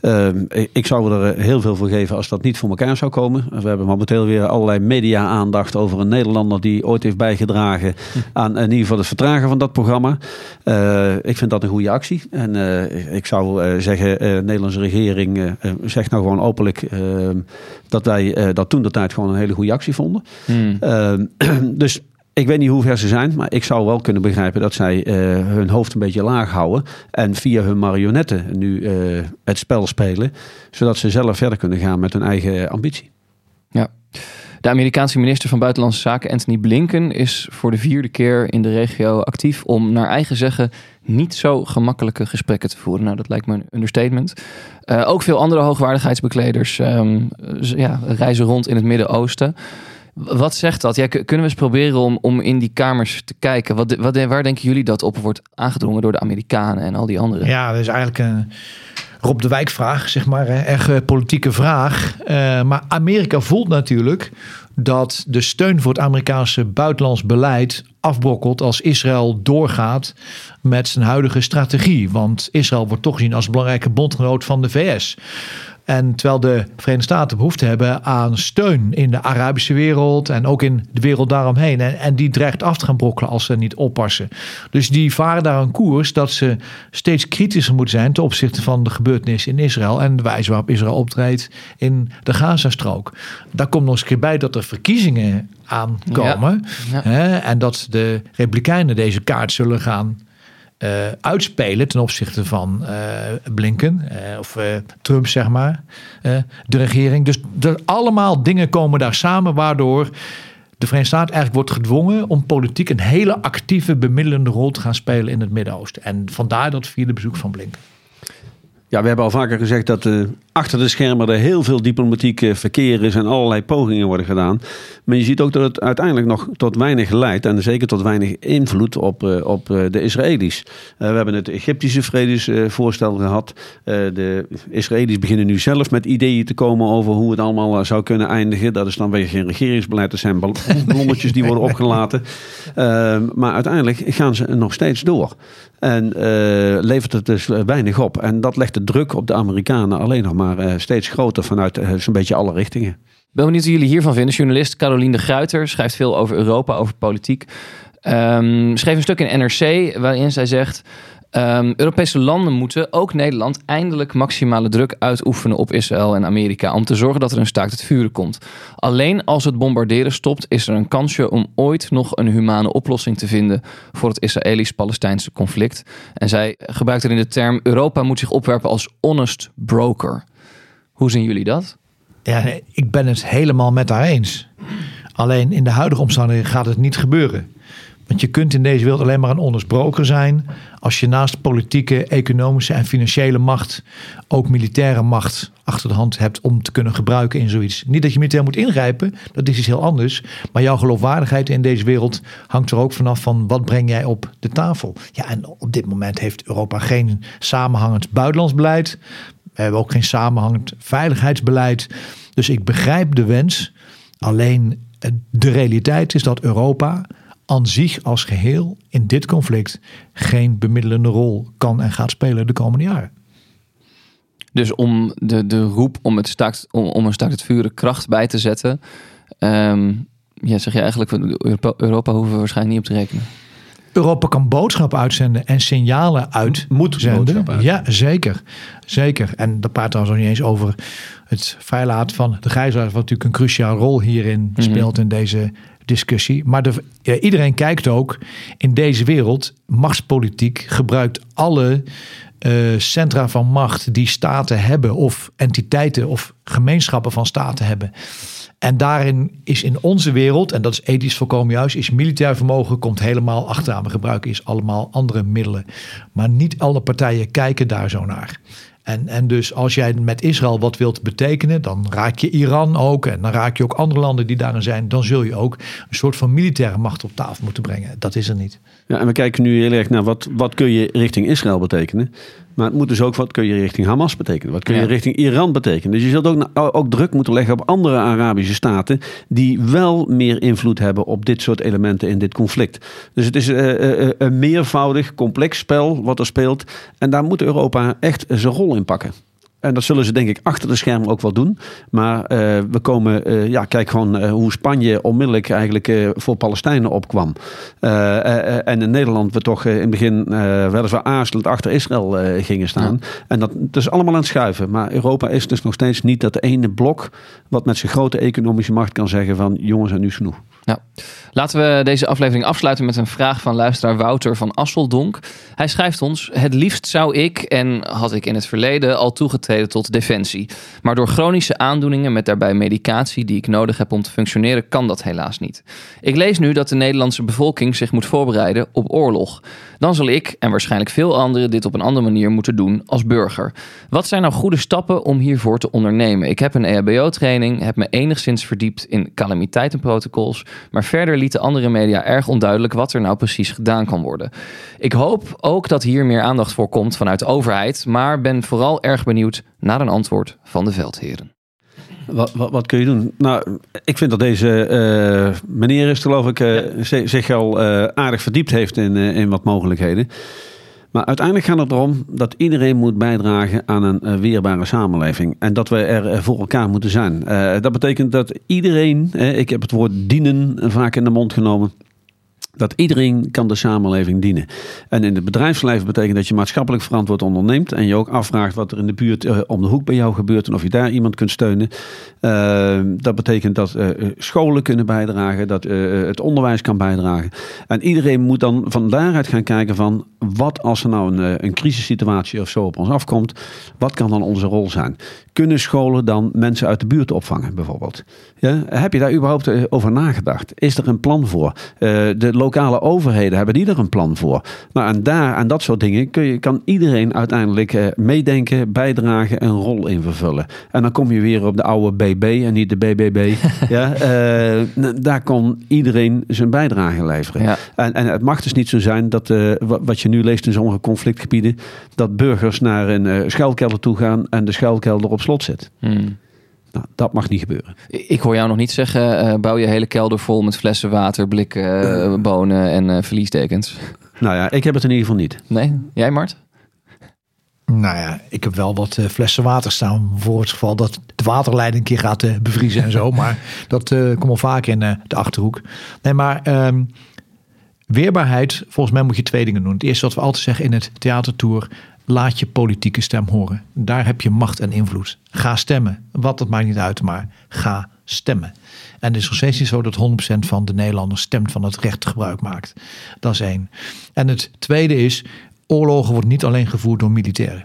[SPEAKER 8] Uh, ik zou er heel veel voor geven als dat niet voor elkaar zou komen. We hebben momenteel weer allerlei media-aandacht over een Nederlander die ooit heeft bijgedragen hm. aan in ieder geval het vertragen van dat programma. Uh, ik vind dat een goede actie. En uh, ik zou zeggen, de Nederlandse regering zegt nou gewoon openlijk ehm, dat wij dat toen de tijd gewoon een hele goede actie vonden. Hmm. dus ik weet niet hoe ver ze zijn, maar ik zou wel kunnen begrijpen dat zij uh, hun hoofd een beetje laag houden. En via hun marionetten nu uh, het spel spelen. Zodat ze zelf verder kunnen gaan met hun eigen ambitie.
[SPEAKER 7] Ja. De Amerikaanse minister van Buitenlandse Zaken, Anthony Blinken, is voor de vierde keer in de regio actief om naar eigen zeggen niet zo gemakkelijke gesprekken te voeren. Nou, dat lijkt me een understatement. Uh, ook veel andere hoogwaardigheidsbekleders um, ja, reizen rond in het Midden-Oosten. Wat zegt dat? Kunnen we eens proberen om, om in die kamers te kijken? Wat, wat, waar denken jullie dat op wordt aangedrongen door de Amerikanen en al die anderen?
[SPEAKER 1] Ja, dat is eigenlijk een Rob de Wijk vraag, zeg maar. Erg politieke vraag. Uh, maar Amerika voelt natuurlijk dat de steun voor het Amerikaanse buitenlands beleid afbrokkelt als Israël doorgaat met zijn huidige strategie. Want Israël wordt toch gezien als belangrijke bondgenoot van de VS. En terwijl de Verenigde Staten behoefte hebben aan steun in de Arabische wereld en ook in de wereld daaromheen. En, en die dreigt af te gaan brokkelen als ze niet oppassen. Dus die varen daar een koers dat ze steeds kritischer moeten zijn ten opzichte van de gebeurtenissen in Israël en de wijze waarop Israël optreedt in de Gazastrook. Daar komt nog eens een keer bij dat er verkiezingen aankomen. Hè, en dat de Republikeinen deze kaart zullen gaan uh, uitspelen ten opzichte van uh, Blinken uh, of Trump, zeg maar, de regering. Dus er allemaal dingen komen daar samen waardoor de Verenigde Staten eigenlijk wordt gedwongen om politiek een hele actieve bemiddelende rol te gaan spelen in het Midden-Oosten. En vandaar dat vierde bezoek van Blinken.
[SPEAKER 8] Ja, we hebben al vaker gezegd dat uh, achter de schermen er heel veel diplomatiek verkeer is en allerlei pogingen worden gedaan. Maar je ziet ook dat het uiteindelijk nog tot weinig leidt en zeker tot weinig invloed op, uh, op de Israëli's. we hebben het Egyptische vredesvoorstel gehad. de Israëli's beginnen nu zelf met ideeën te komen over hoe het allemaal zou kunnen eindigen. Dat is dan weer geen regeringsbeleid, dat zijn ballonnetjes die worden opgelaten. Ehm, maar uiteindelijk gaan ze nog steeds door. En levert het dus weinig op. En dat legt de druk op de Amerikanen alleen nog maar uh, steeds groter vanuit uh, zo'n beetje alle richtingen.
[SPEAKER 7] Ik ben benieuwd wat jullie hiervan vinden. Journalist Caroline de Gruiter schrijft veel over Europa, over politiek. Um, schreef een stuk in NRC waarin zij zegt... Um, Europese landen moeten, ook Nederland, eindelijk maximale druk uitoefenen op Israël en Amerika. Om te zorgen dat er een staakt het vuren komt. Alleen als het bombarderen stopt, is er een kansje om ooit nog een humane oplossing te vinden voor het Israëlisch-Palestijnse conflict. En zij gebruikt erin de term: Europa moet zich opwerpen als honest broker. Hoe zien jullie dat?
[SPEAKER 1] Ja, ik ben het helemaal met haar eens. Alleen in de huidige omstandigheden gaat het niet gebeuren. Want je kunt in deze wereld alleen maar een ondersbroker zijn als je naast politieke, economische en financiële macht ook militaire macht achter de hand hebt om te kunnen gebruiken in zoiets. Niet dat je militair moet ingrijpen, dat is iets heel anders. Maar jouw geloofwaardigheid in deze wereld hangt er ook vanaf van wat breng jij op de tafel. Ja, en op dit moment heeft Europa geen samenhangend buitenlands beleid. We hebben ook geen samenhangend veiligheidsbeleid. Dus ik begrijp de wens. Alleen de realiteit is dat Europa aan zich als geheel in dit conflict geen bemiddelende rol kan en gaat spelen de komende jaren.
[SPEAKER 7] Dus om de, de roep om, het staakt, om, om een staakt het vuren kracht bij te zetten, um, ja, zeg je eigenlijk, Europa, Europa hoeven we waarschijnlijk niet op te rekenen.
[SPEAKER 1] Europa kan boodschappen uitzenden en signalen uitzenden. Uit. Ja, zeker. Zeker. En daar praten we nog niet eens over het vrijlaten van de gijzelaars, wat natuurlijk een cruciale rol hierin mhm. speelt in deze discussie. Maar de, iedereen kijkt ook in deze wereld. Machtspolitiek gebruikt alle uh, centra van macht die staten hebben, of entiteiten of gemeenschappen van staten hebben. En daarin is in onze wereld, en dat is ethisch volkomen juist, is militair vermogen komt helemaal achteraan. We gebruiken is allemaal andere middelen. Maar niet alle partijen kijken daar zo naar. En, en dus als jij met Israël wat wilt betekenen, dan raak je Iran ook. En dan raak je ook andere landen die daarin zijn. Dan zul je ook een soort van militaire macht op tafel moeten brengen. Dat is er niet.
[SPEAKER 8] Ja, en we kijken nu heel erg naar wat, wat kun je richting Israël betekenen. Maar het moet dus ook wat kun je richting Hamas betekenen. Wat kun je richting Iran betekenen. Dus je zult ook, ook druk moeten leggen op andere Arabische staten. die wel meer invloed hebben op dit soort elementen in dit conflict. Dus het is uh, een meervoudig, complex spel wat er speelt. En daar moet Europa echt zijn rol in pakken. En dat zullen ze denk ik achter de schermen ook wel doen. Maar uh, we komen, uh, ja, kijk gewoon uh, hoe Spanje onmiddellijk eigenlijk voor Palestijnen opkwam. en in Nederland we toch in het begin weliswaar aarzelend achter Israël gingen staan. En dat, is allemaal aan het schuiven. Maar Europa is dus nog steeds niet dat ene blok wat met zijn grote economische macht kan zeggen van jongens en nu genoeg.
[SPEAKER 7] Ja. Laten we deze aflevering afsluiten met een vraag van luisteraar Wouter van Asseldonk. Hij schrijft ons: Het liefst zou ik, en had ik in het verleden, al toegetreden tot defensie. Maar door chronische aandoeningen met daarbij medicatie die ik nodig heb om te functioneren, kan dat helaas niet. Ik lees nu dat de Nederlandse bevolking zich moet voorbereiden op oorlog. Dan zal ik, en waarschijnlijk veel anderen, dit op een andere manier moeten doen als burger. Wat zijn nou goede stappen om hiervoor te ondernemen? Ik heb een EHBO-training, heb me enigszins verdiept in calamiteitenprotocols, maar verder lieten andere media erg onduidelijk wat er nou precies gedaan kan worden. Ik hoop ook dat hier meer aandacht voor komt vanuit de overheid, maar ben vooral erg benieuwd naar een antwoord van de veldheren.
[SPEAKER 8] Wat, wat, wat kun je doen? Nou, ik vind dat deze eh, meneer is, geloof ik, eh, zi- zich al eh, aardig verdiept heeft in, in wat mogelijkheden. Maar uiteindelijk gaat het erom dat iedereen moet bijdragen aan een weerbare samenleving. En dat we er voor elkaar moeten zijn. Dat betekent dat iedereen, ik heb het woord dienen vaak in de mond genomen. Dat iedereen kan de samenleving dienen. En in het bedrijfsleven betekent dat je maatschappelijk verantwoord onderneemt. En je ook afvraagt wat er in de buurt eh, om de hoek bij jou gebeurt. En of je daar iemand kunt steunen. Eh, dat betekent dat eh, scholen kunnen bijdragen. Dat eh, het onderwijs kan bijdragen. En iedereen moet dan van daaruit gaan kijken van... wat als er nou een, eh, een crisissituatie of zo op ons afkomt. Wat kan dan onze rol zijn? Kunnen scholen dan mensen uit de buurt opvangen bijvoorbeeld? Ja, heb je daar überhaupt eh, over nagedacht? Is er een plan voor? Eh, de lokale overheden, hebben die er een plan voor? Nou, en daar, aan dat soort dingen, kun je, kan iedereen uiteindelijk eh, meedenken, bijdragen, een rol in vervullen. En dan kom je weer op de oude BB en niet de BBB. ja, daar kon iedereen zijn bijdrage leveren.
[SPEAKER 7] Ja.
[SPEAKER 8] En, en het mag dus niet zo zijn dat, wa- wat je nu leest in sommige conflictgebieden, dat burgers naar een schuilkelder toe gaan en de schuilkelder op slot zit.
[SPEAKER 7] Hmm.
[SPEAKER 8] Nou, dat mag niet gebeuren.
[SPEAKER 7] Ik hoor jou nog niet zeggen, eh, bouw je hele kelder vol met flessen water, blikken, eh, bonen en eh, verliesdekens.
[SPEAKER 8] Nou ja, ik heb het in ieder geval niet.
[SPEAKER 7] Nee? Jij Mart?
[SPEAKER 1] Nou ja, ik heb wel wat eh, flessen water staan voor het geval dat de waterleiding een keer gaat eh, bevriezen en zo. Maar dat eh, komt wel vaak in eh, de achterhoek. Nee, maar ehm, weerbaarheid, volgens mij moet je twee dingen doen. Het eerste wat we altijd zeggen in het theatertour, laat je politieke stem horen. Daar heb je macht en invloed. Ga stemmen. Wat, dat maakt niet uit, maar ga stemmen. En het is nog steeds niet zo dat 100% van de Nederlanders stemt van het recht gebruik maakt. Dat is één. En het tweede is, oorlogen wordt niet alleen gevoerd door militairen.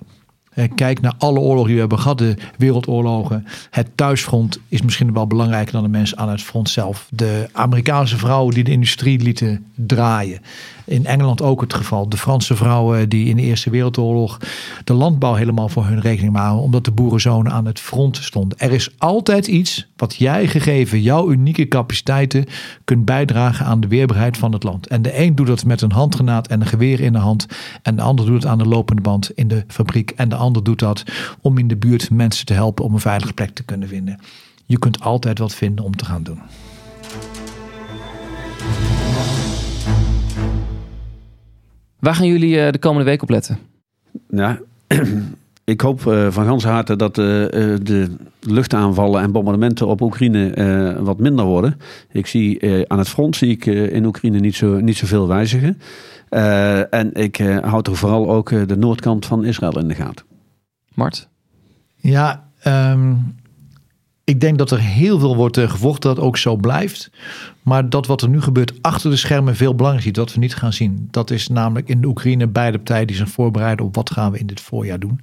[SPEAKER 1] Eh, Kijk naar alle oorlogen die we hebben gehad, de wereldoorlogen. Het thuisfront is misschien wel belangrijker dan de mensen aan het front zelf. De Amerikaanse vrouwen die de industrie lieten draaien. In Engeland ook het geval. De Franse vrouwen die in de Eerste Wereldoorlog de landbouw helemaal voor hun rekening namen. Omdat de boerenzonen aan het front stonden. Er is altijd iets wat jij gegeven jouw unieke capaciteiten kunt bijdragen aan de weerbaarheid van het land. En de een doet dat met een handgranaat en een geweer in de hand. En de ander doet het aan de lopende band in de fabriek. En de ander doet dat om in de buurt mensen te helpen om een veilige plek te kunnen vinden. Je kunt altijd wat vinden om te gaan doen.
[SPEAKER 7] Waar gaan jullie eh, de komende week op letten?
[SPEAKER 8] Ja, ik hoop eh, van ganse harte dat eh, eh, de luchtaanvallen en bombardementen op Oekraïne eh, wat minder worden. Ik zie eh, aan het front zie ik eh, in Oekraïne niet, zo, niet zoveel wijzigen. Eh, en ik eh, houd er vooral ook de noordkant van Israël in de gaten.
[SPEAKER 7] Mart?
[SPEAKER 1] Ja, ehm, ik denk dat er heel veel wordt eh, gevochten dat ook zo blijft. Maar dat wat er nu gebeurt achter de schermen veel belangrijker is, dat we niet gaan zien. Dat is namelijk in de Oekraïne beide partijen die zich voorbereiden op wat gaan we in dit voorjaar doen.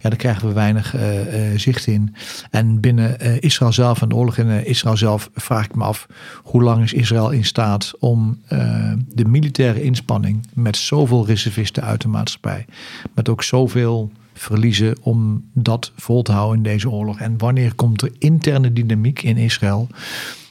[SPEAKER 1] Ja, daar krijgen we weinig eh, eh, zicht in. En binnen Israël zelf en de oorlog in Israël zelf vraag ik me af hoe lang is Israël in staat om de militaire inspanning met zoveel reservisten uit de maatschappij, met ook zoveel verliezen om dat vol te houden in deze oorlog? En wanneer komt er interne dynamiek in Israël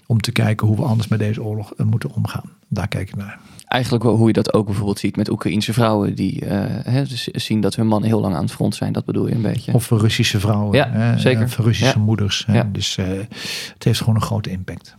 [SPEAKER 1] om te kijken hoe we anders met deze oorlog eh, moeten omgaan? Daar kijk ik naar.
[SPEAKER 7] Eigenlijk hoe je dat ook bijvoorbeeld ziet met Oekraïense vrouwen die eh, dus zien dat hun mannen heel lang aan het front zijn. Dat bedoel je een beetje.
[SPEAKER 1] Of voor Russische vrouwen,
[SPEAKER 7] Ja,
[SPEAKER 1] hè,
[SPEAKER 7] zeker.
[SPEAKER 1] voor Russische
[SPEAKER 7] Ja.
[SPEAKER 1] moeders. Hè.
[SPEAKER 7] Ja.
[SPEAKER 1] Dus eh, het heeft gewoon een grote impact.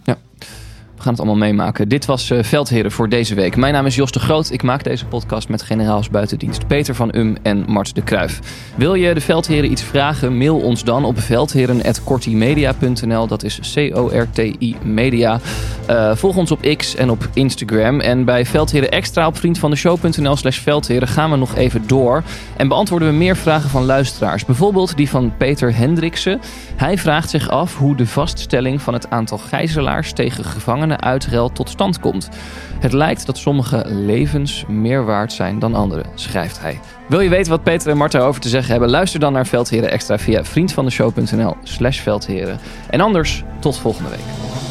[SPEAKER 7] We gaan het allemaal meemaken. Dit was eh, Veldheren voor deze week. Mijn naam is Jos de Groot. Ik maak deze podcast met generaals buitendienst Peter van Um en Mart de Kruif. Wil je de Veldheren iets vragen? Mail ons dan op veldheren.kortimedia.nl. Dat is C-O-R-T-I Media. Eh, volg ons op X en op Instagram. En bij Veldheren Extra op vriendvandeshow.nl slash Veldheren gaan we nog even door. En beantwoorden we meer vragen van luisteraars. Bijvoorbeeld die van Peter Hendriksen. Hij vraagt zich af hoe de vaststelling van het aantal gijzelaars tegen gevangenen tranenuitruil tot stand komt. Het lijkt dat sommige levens meer waard zijn dan andere, schrijft hij. Wil je weten wat Peter en Marta over te zeggen hebben? Luister dan naar Veldheren Extra via vriendvandeshow.nl slash veldheren. En anders, tot volgende week.